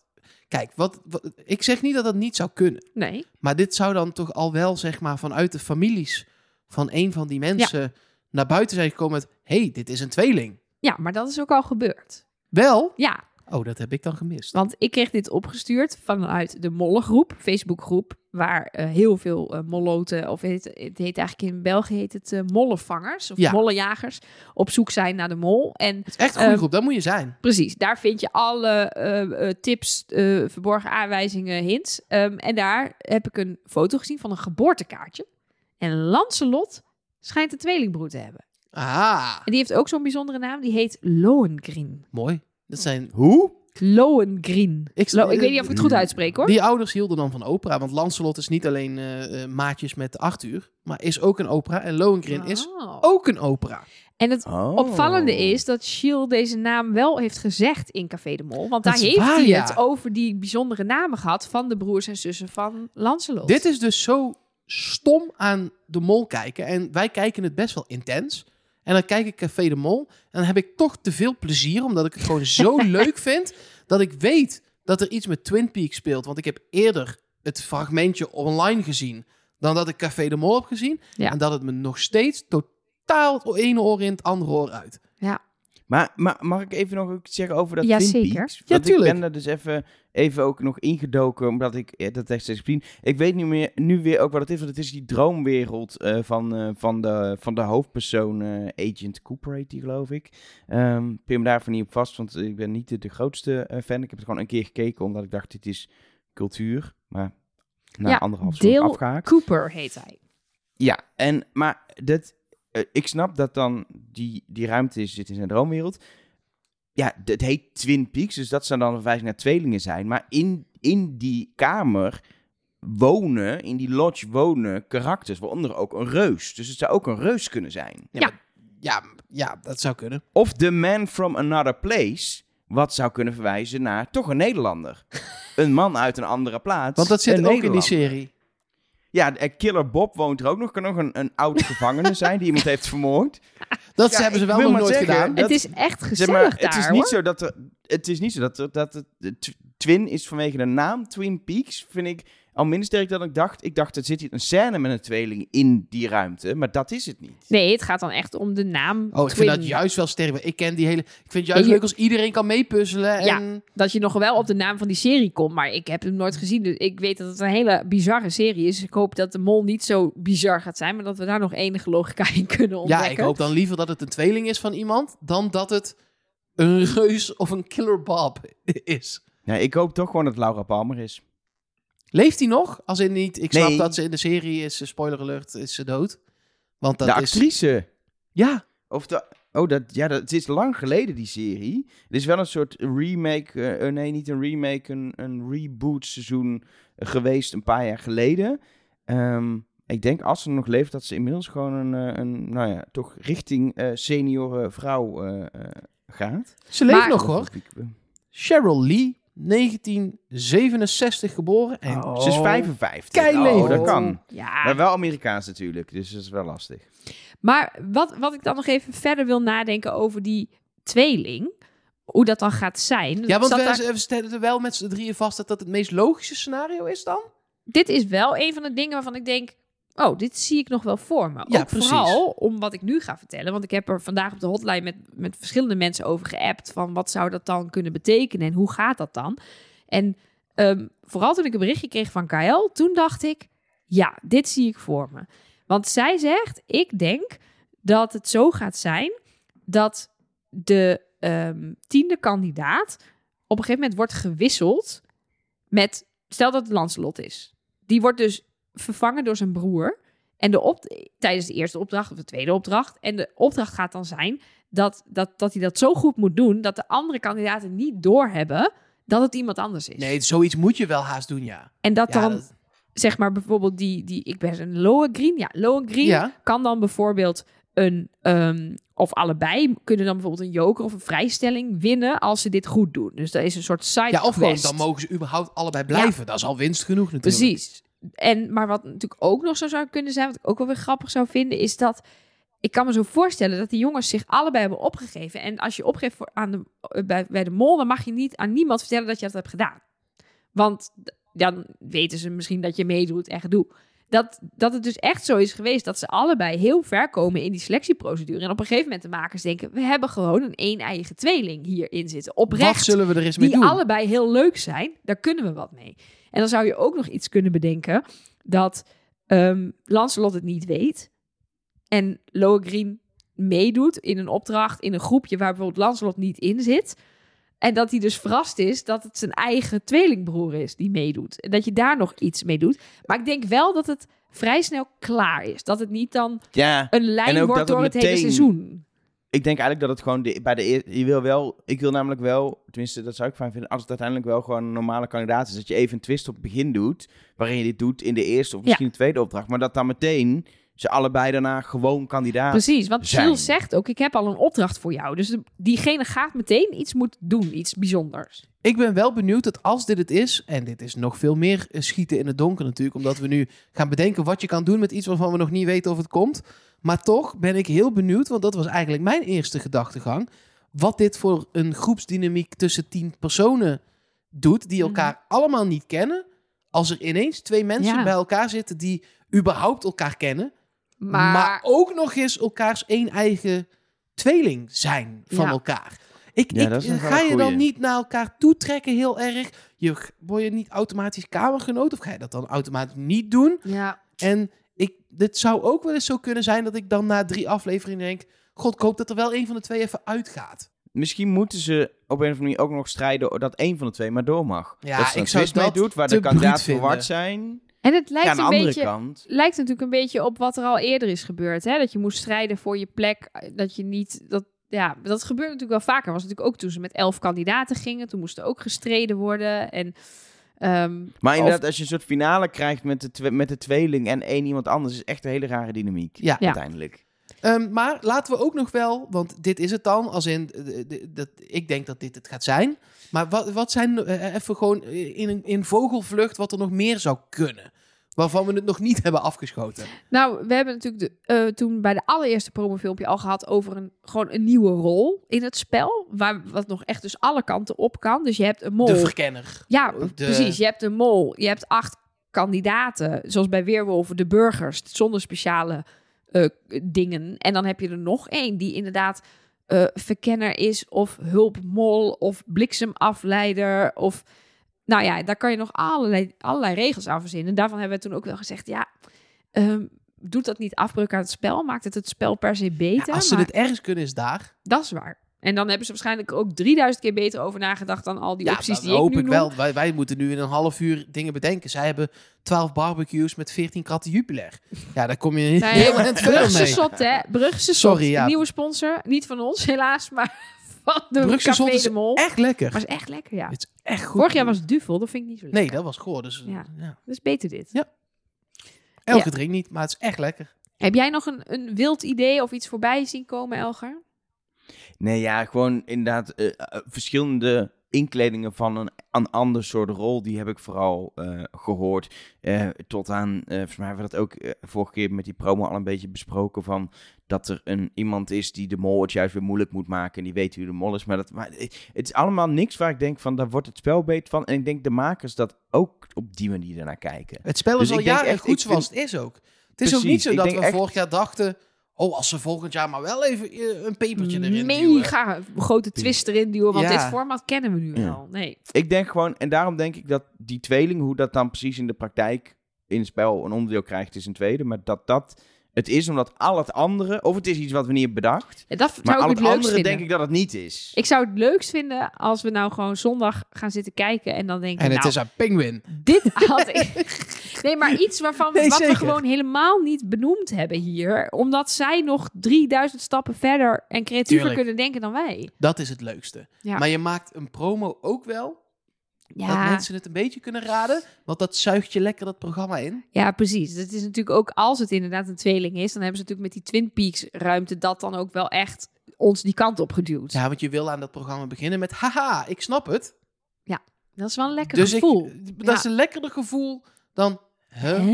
Speaker 2: kijk, wat, wat- ik zeg niet dat dat niet zou kunnen,
Speaker 3: Nee.
Speaker 2: maar dit zou dan toch al wel, zeg maar, vanuit de families van een van die mensen naar buiten zijn gekomen met, hey, dit is een tweeling.
Speaker 3: Ja, maar dat is ook al gebeurd.
Speaker 2: Wel?
Speaker 3: Ja,
Speaker 2: Oh, dat heb ik dan gemist.
Speaker 3: want ik kreeg dit opgestuurd vanuit de Mollengroep, Facebookgroep, waar eh, heel veel eh, molloten, of het, het heet eigenlijk in België heet het eh, mollenvangers of
Speaker 2: Ja.
Speaker 3: mollenjagers, op zoek zijn naar de mol. En
Speaker 2: Het is echt een goede
Speaker 3: Ehm,
Speaker 2: groep, dat moet je zijn.
Speaker 3: Precies, daar vind je alle tips, verborgen aanwijzingen, hints. Ehm, en daar heb ik een foto gezien van een geboortekaartje. En Lancelot schijnt een tweelingbroer te hebben.
Speaker 2: Ah,
Speaker 3: En die heeft ook zo'n bijzondere naam, die heet Lohengrin.
Speaker 2: mooi. Dat zijn
Speaker 1: Hoe?
Speaker 3: Lohengrin.
Speaker 2: Ik-
Speaker 3: Lo- ik weet niet of ik het goed uitspreek hoor.
Speaker 2: Die ouders hielden dan van opera. Want Lancelot is niet alleen eh, eh, maatjes met Arthur. Maar is ook een opera. En Lohengrin is
Speaker 3: Oh.
Speaker 2: ook een opera.
Speaker 3: En het
Speaker 1: Oh.
Speaker 3: opvallende is dat Gilles deze naam wel heeft gezegd in Café de Mol. Want
Speaker 2: Dat
Speaker 3: daar
Speaker 2: is
Speaker 3: heeft
Speaker 2: waar,
Speaker 3: hij
Speaker 2: ja.
Speaker 3: het over die bijzondere namen gehad van de broers en zussen van Lancelot.
Speaker 2: Dit is dus zo stom aan de mol kijken. En wij kijken het best wel intens. En dan kijk ik Café de Mol. En dan heb ik toch te veel plezier. Omdat ik het gewoon zo leuk vind. Dat ik weet dat er iets met Twin Peaks speelt. Want ik heb eerder het fragmentje online gezien. Dan dat ik Café de Mol heb gezien.
Speaker 3: Ja.
Speaker 2: En dat het me nog steeds totaal het ene oor in het andere oor uit.
Speaker 1: Maar, maar mag ik even nog iets zeggen over dat
Speaker 3: Ja,
Speaker 1: Twin
Speaker 3: zeker.
Speaker 1: Peaks?
Speaker 2: Ja,
Speaker 1: Want ik ben er dus even, even ook nog ingedoken, omdat ik eh, dat echt steeds gezien. Ik weet nu, meer, nu weer ook wat het is, want het is die droomwereld eh, van, eh, van, de, van de hoofdpersoon, eh, Agent Cooper heet die, geloof ik. Ehm pin me daarvan niet op vast, want ik ben niet de, de grootste fan. Ik heb het gewoon een keer gekeken, omdat ik dacht, dit is cultuur. Maar na
Speaker 3: Ja,
Speaker 1: anderhalf
Speaker 3: Dale
Speaker 1: afgehaakt.
Speaker 3: Cooper heet hij.
Speaker 1: Ja, en, maar dat, ik snap dat dan die, die ruimte is, zit in zijn droomwereld. Ja, het heet Twin Peaks, dus dat zou dan een verwijzing naar tweelingen zijn. Maar in, in die kamer wonen, in die lodge wonen karakters, waaronder ook een reus. Dus het zou ook een reus kunnen zijn.
Speaker 3: Ja.
Speaker 2: maar- ja, ja, dat zou kunnen.
Speaker 1: Of The Man from Another Place, wat zou kunnen verwijzen naar toch een Nederlander. een man uit een andere plaats.
Speaker 2: Want dat zit ook in die serie.
Speaker 1: Ja, Killer Bob woont er ook nog. Kan ook een, een oud gevangene zijn die iemand heeft vermoord.
Speaker 2: Dat
Speaker 1: Ja,
Speaker 2: hebben ze wel nog nooit
Speaker 1: zeggen,
Speaker 2: gedaan.
Speaker 1: Dat-
Speaker 3: het is echt
Speaker 1: Zeg
Speaker 3: gezellig
Speaker 1: maar,
Speaker 3: daar,
Speaker 1: het is
Speaker 3: hoor.
Speaker 1: niet zo dat er, het is niet zo dat er, dat het Twin is vanwege de naam Twin Peaks, vind ik al minder sterk dan ik dacht. Ik dacht, er zit hier een scène met een tweeling in die ruimte, maar dat is het niet.
Speaker 3: Nee, het gaat dan echt om de naam
Speaker 2: Oh, ik
Speaker 3: Twin.
Speaker 2: vind dat juist wel sterk. Ik ken die hele. Ik vind het juist
Speaker 3: je-
Speaker 2: leuk als iedereen kan meepuzzelen. En...
Speaker 3: Ja. Dat je nog wel op de naam van die serie komt. Maar ik heb hem nooit gezien. Dus ik weet dat het een hele bizarre serie is. Ik hoop dat de mol niet zo bizar gaat zijn. Maar dat we daar nog enige logica in kunnen ontdekken.
Speaker 2: Ja, ik hoop dan liever dat het een tweeling is van iemand. dan dat het een reus of een killer Bob is.
Speaker 1: Ja, ik hoop toch gewoon dat Laura Palmer is.
Speaker 2: Leeft hij nog? Als in niet. Ik snap
Speaker 1: Nee.
Speaker 2: dat ze in de serie is. eh, Spoiler alert, is ze dood. Want dat
Speaker 1: de
Speaker 2: is.
Speaker 1: actrice.
Speaker 2: Ja.
Speaker 1: Of de, oh, dat, ja, dat, het is lang geleden, die serie. Het is wel een soort remake, eh, eh, nee, niet een remake, een, een reboot seizoen geweest een paar jaar geleden. Ehm, ik denk als ze nog leeft, dat ze inmiddels gewoon een, eh, een nou ja, toch richting eh senioren vrouw eh, eh, gaat.
Speaker 2: Ze leeft
Speaker 3: Maar-
Speaker 2: nog hoor. Cheryl Lee, 1967 geboren. En
Speaker 1: Ze is 55.
Speaker 2: Kei
Speaker 1: Oh,
Speaker 2: leven.
Speaker 1: dat kan.
Speaker 3: Ja,
Speaker 1: Maar wel Amerikaans natuurlijk, dus dat is wel lastig.
Speaker 3: Maar wat, wat ik dan nog even verder wil nadenken over die tweeling. Hoe dat dan gaat zijn.
Speaker 2: Ja, want we,
Speaker 3: daar-
Speaker 2: we stellen er wel met z'n drieën vast dat dat het meest logische scenario is dan?
Speaker 3: dit is wel een van de dingen waarvan ik denk... Oh, dit zie ik nog wel voor me.
Speaker 2: Ja,
Speaker 3: Ook
Speaker 2: precies.
Speaker 3: vooral om wat ik nu ga vertellen. Want ik heb er vandaag op de hotline met, met verschillende mensen over geappt. Van wat zou dat dan kunnen betekenen en hoe gaat dat dan? En ehm, vooral toen ik een berichtje kreeg van KL, toen dacht ik... Ja, dit zie ik voor me. Want zij zegt, ik denk dat het zo gaat zijn... dat de ehm, tiende kandidaat op een gegeven moment wordt gewisseld met... Stel dat het Lancelot is. Die wordt dus vervangen door zijn broer. En de op, tijdens de eerste opdracht of de tweede opdracht. En de opdracht gaat dan zijn dat, dat, dat hij dat zo goed moet doen... dat de andere kandidaten niet doorhebben dat het iemand anders is.
Speaker 2: Nee, zoiets moet je wel haast doen, ja.
Speaker 3: En dat
Speaker 2: ja,
Speaker 3: dan,
Speaker 2: dat-
Speaker 3: zeg maar bijvoorbeeld die... die ik ben een Lohengrin. Ja, Lohengrin
Speaker 2: ja.
Speaker 3: kan dan bijvoorbeeld een... ehm, of allebei kunnen dan bijvoorbeeld een joker of een vrijstelling winnen... als ze dit goed doen. Dus dat is een soort side
Speaker 2: ja, of gewoon, dan mogen ze überhaupt allebei blijven. Dat is al winst genoeg natuurlijk.
Speaker 3: Precies. En, maar wat natuurlijk ook nog zo zou kunnen zijn, wat ik ook wel weer grappig zou vinden, is dat ik kan me zo voorstellen dat die jongens zich allebei hebben opgegeven. En als je opgeeft voor, aan de, eh, bij, bij de mol, dan mag je niet aan niemand vertellen dat je dat hebt gedaan. Want dan weten ze misschien dat je meedoet en gedoe. Dat, dat het dus echt zo is geweest dat ze allebei heel ver komen in die selectieprocedure. En op een gegeven moment de makers denken, we hebben gewoon een een-eigen tweeling hierin zitten. Oprecht
Speaker 2: Wat zullen we er eens mee
Speaker 3: die
Speaker 2: doen?
Speaker 3: allebei heel leuk zijn, daar kunnen we wat mee. En dan zou je ook nog iets kunnen bedenken dat ehm Lancelot het niet weet en Lohengrin meedoet in een opdracht in een groepje waar bijvoorbeeld Lancelot niet in zit. En dat hij dus verrast is dat het zijn eigen tweelingbroer is die meedoet. En dat je daar nog iets mee doet. Maar ik denk wel dat het vrij snel klaar is. Dat het niet dan
Speaker 1: Ja,
Speaker 3: een lijn wordt
Speaker 1: het
Speaker 3: door het hele seizoen.
Speaker 1: Ik denk eigenlijk dat het gewoon de, bij de je wil wel, ik wil namelijk wel, tenminste dat zou ik fijn vinden, als het uiteindelijk wel gewoon een normale kandidaat is, dat je even een twist op het begin doet, waarin je dit doet in de eerste of misschien de tweede opdracht, maar dat dan meteen ze allebei daarna gewoon kandidaat
Speaker 3: Precies, want
Speaker 1: zijn.
Speaker 3: Jules zegt ook, ik heb al een opdracht voor jou. Dus diegene gaat meteen iets moeten doen, iets bijzonders.
Speaker 2: Ik ben wel benieuwd dat als dit het is, en dit is nog veel meer eh, schieten in het donker natuurlijk, omdat we nu gaan bedenken wat je kan doen met iets waarvan we nog niet weten of het komt. Maar toch ben ik heel benieuwd, want dat was eigenlijk mijn eerste gedachtegang, wat dit voor een groepsdynamiek tussen tien personen doet, die elkaar allemaal niet kennen. Als er ineens twee mensen
Speaker 3: Ja.
Speaker 2: bij elkaar zitten die überhaupt elkaar kennen,
Speaker 3: Maar,
Speaker 2: maar, ook nog eens elkaars één eigen tweeling zijn van
Speaker 3: Ja.
Speaker 2: elkaar. Ik,
Speaker 1: Ja,
Speaker 2: ik, ga
Speaker 1: een
Speaker 2: je dan niet naar elkaar toetrekken heel erg? Je, word je niet automatisch kamergenoot of ga je dat dan automatisch niet doen?
Speaker 3: ja,
Speaker 2: En ik, dit zou ook wel eens zo kunnen zijn dat ik dan na drie afleveringen denk... God, ik hoop dat er wel een van de twee even uitgaat.
Speaker 1: Misschien moeten ze op een of andere manier ook nog strijden dat één van de twee maar door mag.
Speaker 2: Ja,
Speaker 1: dat ze
Speaker 2: ik
Speaker 1: een
Speaker 2: zou
Speaker 1: twist mee
Speaker 2: dat
Speaker 1: doet waar
Speaker 2: te
Speaker 1: de
Speaker 2: vinden.
Speaker 1: verward zijn.
Speaker 3: En het lijkt
Speaker 1: ja, aan de
Speaker 3: een
Speaker 1: andere
Speaker 3: beetje...
Speaker 1: kant.
Speaker 3: lijkt natuurlijk een beetje op wat er al eerder is gebeurd. Hè? Dat je moest strijden voor je plek. Dat je niet. Dat, ja, dat gebeurt natuurlijk wel vaker. Was natuurlijk ook toen ze met elf kandidaten gingen. Toen moest er ook gestreden worden. En, ehm,
Speaker 1: Maar
Speaker 3: of-
Speaker 1: inderdaad, als je een soort finale krijgt met de, met de tweeling en één iemand anders, is echt een hele rare dynamiek.
Speaker 2: Ja.
Speaker 3: Ja.
Speaker 1: Uiteindelijk.
Speaker 2: Ehm, maar laten we ook nog wel, want dit is het dan, als in, eh, de- dat, ik denk dat dit het gaat zijn. Maar wat, wat zijn, eh, even gewoon in, in vogelvlucht, wat er nog meer zou kunnen? Waarvan we het nog niet hebben afgeschoten.
Speaker 3: Nou, we hebben natuurlijk de, eh, toen bij de allereerste promofilmpje al gehad over een, gewoon een nieuwe rol in het spel. Waar wat nog echt dus alle kanten op kan. Dus je hebt een mol.
Speaker 2: De verkenner.
Speaker 3: Ja,
Speaker 2: De-
Speaker 3: precies. Je hebt een mol. Je hebt acht kandidaten. Zoals bij Weerwolven, de burgers. Zonder speciale eh, dingen. En dan heb je er nog één die inderdaad eh, verkenner is. Of hulpmol. Of bliksemafleider. Of... Nou ja, daar kan je nog allerlei, allerlei regels aan verzinnen. Daarvan hebben we toen ook wel gezegd... Ja, ehm, doet dat niet afbreuk aan het spel? Maakt het het spel per se
Speaker 2: Ja,
Speaker 3: beter?
Speaker 2: als ze
Speaker 3: Maar
Speaker 2: dit ergens kunnen, is daar.
Speaker 3: Dat is waar. En dan hebben ze waarschijnlijk ook 3000 keer beter over nagedacht dan al die
Speaker 2: Ja,
Speaker 3: opties die ik
Speaker 2: hoop
Speaker 3: nu
Speaker 2: ik
Speaker 3: noem.
Speaker 2: wel. Wij, wij moeten nu in een half uur dingen bedenken. Zij hebben 12 barbecues met 14 katten Jupiler. Ja, daar kom je
Speaker 3: Nee,
Speaker 2: heel eind verder
Speaker 3: Brugse
Speaker 2: mee.
Speaker 3: Sot, hè? Brugse Sot.
Speaker 2: Sorry, ja.
Speaker 3: Een nieuwe sponsor. Niet van ons, helaas, maar van de
Speaker 2: Brugse
Speaker 3: Café
Speaker 2: Sot is
Speaker 3: de Mol.
Speaker 2: echt lekker.
Speaker 3: Maar is echt lekker, ja.
Speaker 2: Het is echt goed.
Speaker 3: Vorig jaar was het Duvel, dat vind ik niet zo lekker.
Speaker 2: Nee, dat was goor. Dus,
Speaker 3: Ja.
Speaker 2: ja.
Speaker 3: Dus beter dit.
Speaker 2: Ja. Elke
Speaker 3: Ja.
Speaker 2: drink niet, maar het is echt lekker.
Speaker 3: Heb jij nog een, een wild idee of iets voorbij zien komen, Elger?
Speaker 1: Nee, ja, gewoon inderdaad eh, eh, verschillende inkledingen van een, een ander soort rol. Die heb ik vooral eh, gehoord. Eh, tot aan, eh volgens mij hebben we dat ook eh, vorige keer met die promo al een beetje besproken. Van dat er een, iemand is die de mol het juist weer moeilijk moet maken. En die weet wie de mol is. Maar, dat, maar eh, het is allemaal niks waar ik denk van, daar wordt het spel beter van. En ik denk de makers dat ook op die manier ernaar kijken.
Speaker 2: Het spel
Speaker 1: Dus
Speaker 2: is al
Speaker 1: ik denk
Speaker 2: jaren
Speaker 1: echt,
Speaker 2: goed zoals het is ook. Het is ook niet zo dat we
Speaker 1: echt-
Speaker 2: vorig jaar dachten... Oh, als ze volgend jaar maar wel even eh, een pepertje erin duwen.
Speaker 3: Mega grote twist erin duwen, want
Speaker 2: Ja.
Speaker 3: dit format kennen we nu
Speaker 1: Ja.
Speaker 3: wel. Nee.
Speaker 1: Ik denk gewoon, en daarom denk ik dat die tweeling, hoe dat dan precies in de praktijk in het spel een onderdeel krijgt, is een tweede. Maar dat dat het is, omdat al het andere, of het is iets wat we niet hebben bedacht.
Speaker 3: Dat
Speaker 1: Maar al het andere
Speaker 3: vinden.
Speaker 1: denk ik dat het niet is.
Speaker 3: Ik zou het leukst vinden als we nou gewoon zondag gaan zitten kijken en dan denken...
Speaker 2: En het
Speaker 3: nou,
Speaker 2: is een pinguïn.
Speaker 3: Dit had ik. Nee, maar iets waarvan we,
Speaker 2: Nee,
Speaker 3: wat we gewoon helemaal niet benoemd hebben hier. Omdat zij nog 3000 stappen verder en creatiever
Speaker 2: Tuurlijk.
Speaker 3: kunnen denken dan wij.
Speaker 2: Dat is het leukste.
Speaker 3: Ja.
Speaker 2: Maar je maakt een promo ook wel... Dat
Speaker 3: Ja,
Speaker 2: mensen het een beetje kunnen raden. Want dat zuigt je lekker dat programma in.
Speaker 3: ja, precies. Het is natuurlijk ook als het inderdaad een tweeling is, dan hebben ze natuurlijk met die Twin Peaks ruimte dat dan ook wel echt ons die kant op geduwd.
Speaker 2: Ja, want je wil aan dat programma beginnen met... Haha, ik snap het.
Speaker 3: Dat is wel een lekker
Speaker 2: Dus
Speaker 3: gevoel.
Speaker 2: ik, dat
Speaker 3: Ja.
Speaker 2: is een lekkerder gevoel dan... Huh?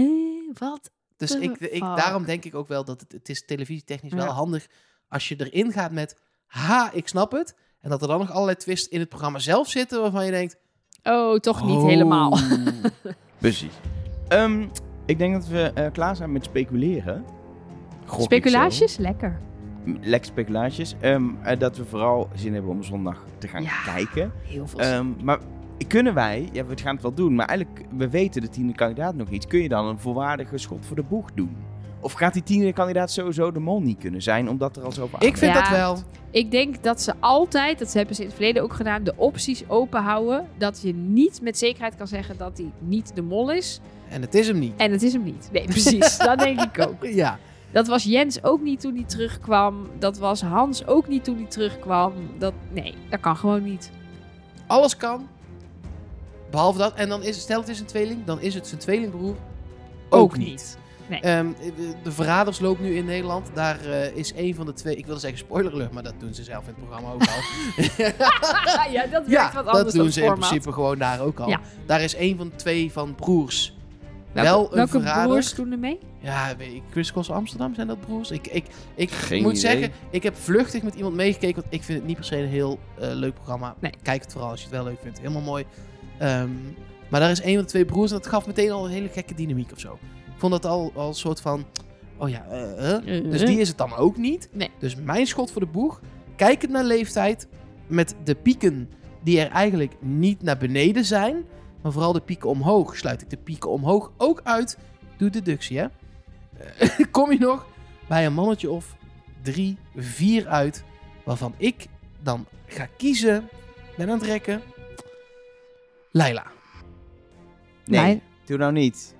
Speaker 3: Wat?
Speaker 2: Dus ik, ik, daarom denk ik ook wel dat het, het is televisietechnisch wel
Speaker 3: Ja.
Speaker 2: handig als je erin gaat met, ha, ik snap het. En dat er dan nog allerlei twists in het programma zelf zitten waarvan je denkt...
Speaker 3: Oh, toch niet
Speaker 2: oh.
Speaker 3: helemaal.
Speaker 1: Precies. Ehm, ik denk dat we eh, klaar zijn met speculeren. Ik
Speaker 3: Speculaties? Lekker.
Speaker 1: Lekker speculaties. Ehm, eh, dat we vooral zin hebben om zondag te gaan
Speaker 3: Ja.
Speaker 1: kijken.
Speaker 3: Heel veel.
Speaker 1: Ehm, maar kunnen wij, ja, we gaan het wel doen, maar eigenlijk, we weten de tiende kandidaat nog niet. Kun je dan een volwaardige schot voor de boeg doen? Of gaat die tiende kandidaat sowieso de mol niet kunnen zijn, omdat er al zoveel
Speaker 2: Ik vind
Speaker 3: Ja.
Speaker 2: dat wel.
Speaker 3: Ik denk dat ze altijd, dat hebben ze in het verleden ook gedaan, de opties open houden. Dat je niet met zekerheid kan zeggen dat hij niet de mol is.
Speaker 2: En het is hem niet.
Speaker 3: En het is hem niet. Nee, precies. dat denk ik ook.
Speaker 2: Ja.
Speaker 3: Dat was Jens ook niet toen hij terugkwam. Dat was Hans ook niet toen hij terugkwam. Dat, nee, dat kan gewoon niet.
Speaker 2: Alles kan. Behalve dat. En dan is, stel het is een tweeling, dan is het zijn tweelingbroer ook, niet.
Speaker 3: Nee.
Speaker 2: Ehm, de Verraders loopt nu in Nederland. Daar eh, is een van de twee... Ik wilde zeggen spoiler alert, maar dat doen ze zelf in het programma ook al.
Speaker 3: ja, dat werkt
Speaker 2: ja,
Speaker 3: wat anders
Speaker 2: dat doen
Speaker 3: dan
Speaker 2: ze in principe gewoon daar ook al.
Speaker 3: Ja.
Speaker 2: Daar is een van de twee van broers.
Speaker 3: Welke,
Speaker 2: wel een
Speaker 3: welke
Speaker 2: verrader.
Speaker 3: broers doen er mee?
Speaker 2: Ja, weet ik, Chris Cross Amsterdam, zijn dat broers? Ik, ik, ik
Speaker 1: Geen
Speaker 2: moet
Speaker 1: idee.
Speaker 2: zeggen, ik heb vluchtig met iemand meegekeken, want ik vind het niet per se een heel eh, leuk programma.
Speaker 3: Nee.
Speaker 2: Kijk het vooral als je het wel leuk vindt. Helemaal mooi. Ehm, maar daar is een van de twee broers en dat gaf meteen al een hele gekke dynamiek of zo. Vond dat al, al een soort van, oh ja, eh, eh.
Speaker 3: Eh,
Speaker 2: dus die is het dan ook niet.
Speaker 3: Nee.
Speaker 2: Dus mijn schot voor de boeg, kijkend naar leeftijd, met de pieken die er eigenlijk niet naar beneden zijn, maar vooral de pieken omhoog, sluit ik de pieken omhoog ook uit. Doe deductie, hè. Kom je nog bij een mannetje of drie, vier uit, waarvan ik dan ga kiezen, ben aan het rekken, Laila.
Speaker 1: Nee,
Speaker 3: Nee.
Speaker 1: doe nou niet.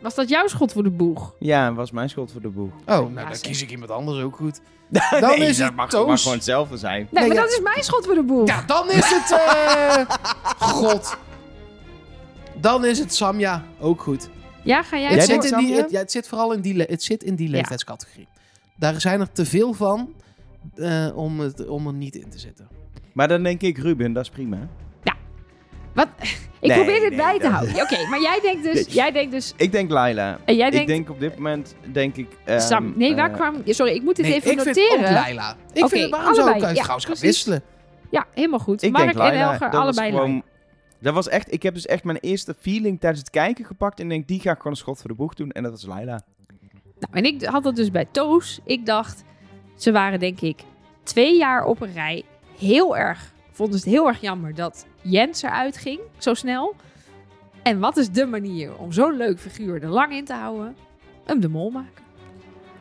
Speaker 3: Was dat jouw schot voor de boeg?
Speaker 1: Ja, was mijn schuld voor de boeg.
Speaker 2: Oh, nou
Speaker 3: Ja,
Speaker 2: dan
Speaker 3: zeg.
Speaker 2: kies ik iemand anders ook goed.
Speaker 1: Dan
Speaker 2: is
Speaker 1: dat
Speaker 2: het
Speaker 1: mag,
Speaker 2: Toos.
Speaker 1: mag gewoon hetzelfde zijn.
Speaker 3: Nee,
Speaker 2: Nee,
Speaker 3: maar
Speaker 2: ja.
Speaker 3: dat is mijn schot voor de boeg.
Speaker 2: Ja, dan is het... eh, God. Dan is het Samja ook goed.
Speaker 3: Ja, ga jij
Speaker 1: Jij
Speaker 2: Het zit, in die, het, ja, het zit vooral in die, le- het zit in die
Speaker 3: Ja.
Speaker 2: leeftijdscategorie. Daar zijn er te veel van eh, om, het, om er niet in te zitten.
Speaker 1: Maar dan denk ik Ruben, dat is prima.
Speaker 3: Wat? Ik
Speaker 1: Nee,
Speaker 3: probeer dit
Speaker 1: nee,
Speaker 3: bij te
Speaker 1: dat-
Speaker 3: houden. Oké, maar jij denkt dus... Jij denkt dus...
Speaker 1: Ik denk Laila.
Speaker 3: En jij
Speaker 1: ik
Speaker 3: denkt...
Speaker 1: denk op dit moment, denk ik... ehm,
Speaker 3: Sam, nee, waar
Speaker 1: eh,
Speaker 3: kwam... Sorry, ik moet dit
Speaker 2: Nee,
Speaker 3: even
Speaker 2: ik
Speaker 3: noteren.
Speaker 2: vind ook Laila. Ik
Speaker 3: Oké,
Speaker 2: vind het, waarom zou ik.
Speaker 3: Ja,
Speaker 2: trouwens gaan wisselen?
Speaker 3: Ja, helemaal goed.
Speaker 1: Ik
Speaker 3: Mark
Speaker 1: denk
Speaker 3: en
Speaker 1: Laila.
Speaker 3: Elger,
Speaker 1: dat was
Speaker 3: allebei
Speaker 1: gewoon. Dat was echt... Ik heb dus echt mijn eerste feeling tijdens het kijken gepakt. En denk, die ga ik gewoon een schot voor de boeg doen. En dat is Laila.
Speaker 3: Nou, en ik had dat dus bij Toos. Ik dacht, ze waren denk ik twee jaar op een rij heel erg... Vonden ze het heel erg jammer dat Jens eruit ging, zo snel. En wat is de manier om zo'n leuk figuur er lang in te houden? Hem de mol maken.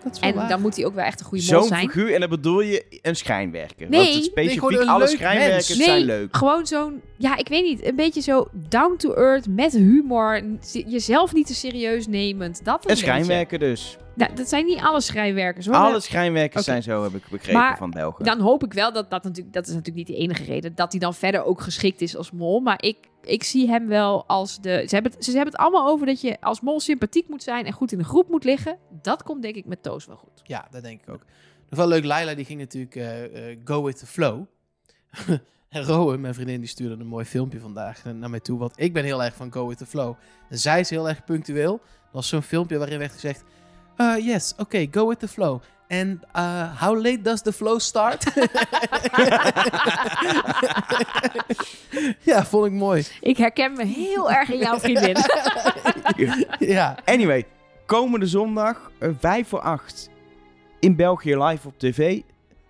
Speaker 2: Dat is wel
Speaker 3: En
Speaker 2: waar.
Speaker 3: dan moet hij ook wel echt een goede mol
Speaker 1: Zo'n
Speaker 3: zijn.
Speaker 1: figuur, en dan bedoel je een schrijnwerker.
Speaker 3: Nee.
Speaker 1: Want het
Speaker 2: Nee,
Speaker 1: specifiek, alle
Speaker 2: leuk
Speaker 1: schrijnwerkers.
Speaker 3: Nee,
Speaker 1: zijn leuk.
Speaker 3: Gewoon zo'n, ja, ik weet niet, een beetje zo down to earth, met humor, jezelf niet te serieus nemend. Dat een
Speaker 1: Een schrijnwerker dus.
Speaker 3: Nou, dat zijn niet alle schrijnwerkers hoor.
Speaker 1: Alle schrijnwerkers zijn zo, heb ik begrepen
Speaker 3: Maar
Speaker 1: van Belgen.
Speaker 3: Dan hoop ik wel dat dat natuurlijk, dat is natuurlijk niet de enige reden, dat hij dan verder ook geschikt is als mol. Maar ik, ik zie hem wel als de. Ze hebben, het, ze hebben het allemaal over dat je als mol sympathiek moet zijn en goed in de groep moet liggen. Dat komt denk ik met Toos wel goed.
Speaker 2: Ja, dat denk ik ook. Nog wel leuk, Laila die ging natuurlijk eh, eh, go with the flow. en Rowan, mijn vriendin, die stuurde een mooi filmpje vandaag eh, naar mij toe. Want ik ben heel erg van go with the flow. En zij is heel erg punctueel. Er was zo'n filmpje waarin werd gezegd... "Uh, yes, oké, go with the flow. And uh, how late does the flow start? ja, vond ik mooi.
Speaker 3: Ik herken me heel erg in jouw vriendin.
Speaker 2: Ja,
Speaker 1: Anyway, komende zondag, eh, 5 voor 8, in België live op tv.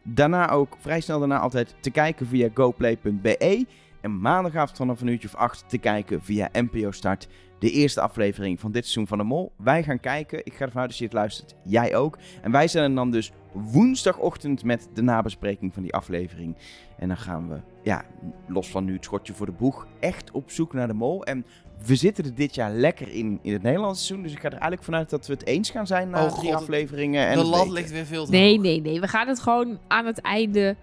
Speaker 1: Daarna ook vrij snel daarna altijd te kijken via goplay.be. En maandagavond vanaf een uurtje of 8 te kijken via NPO Start. De eerste aflevering van dit seizoen van de Mol. Wij gaan kijken. Ik ga ervan uit als je het luistert. Jij ook. En wij zijn er dan dus woensdagochtend met de nabespreking van die aflevering. En dan gaan we, ja, los van nu het schotje voor de boeg, echt op zoek naar de Mol. En we zitten er dit jaar lekker in, in het Nederlandse seizoen. Dus ik ga er eigenlijk vanuit dat we het eens gaan zijn na
Speaker 2: Oh
Speaker 1: drie
Speaker 2: God,
Speaker 1: afleveringen. En
Speaker 2: de lat
Speaker 1: weten.
Speaker 2: ligt weer veel te
Speaker 3: Nee,
Speaker 2: hoog.
Speaker 3: nee, nee. We gaan het gewoon aan het einde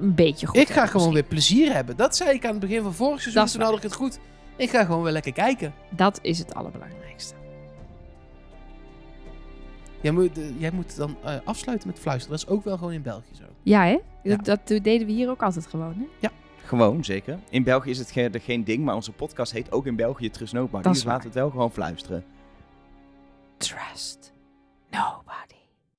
Speaker 3: een beetje goed
Speaker 2: Ik ga
Speaker 3: hebben
Speaker 2: gewoon
Speaker 3: misschien.
Speaker 2: weer plezier hebben. Dat zei ik aan het begin van vorig seizoen.
Speaker 3: Dat is
Speaker 2: Toen had ik het goed. Ik ga gewoon weer lekker kijken.
Speaker 3: Dat is het allerbelangrijkste.
Speaker 2: Jij moet, eh, jij moet dan eh, afsluiten met fluisteren. Dat is ook wel gewoon in België zo.
Speaker 3: Ja, hè?
Speaker 2: Ja.
Speaker 3: Dat, dat deden we hier ook altijd gewoon, hè?
Speaker 1: Gewoon, zeker. In België is het ge- er geen ding, maar onze podcast heet ook in België Trust Nobody.
Speaker 3: Dat is
Speaker 1: Dus laten we het wel gewoon fluisteren.
Speaker 3: Trust nobody.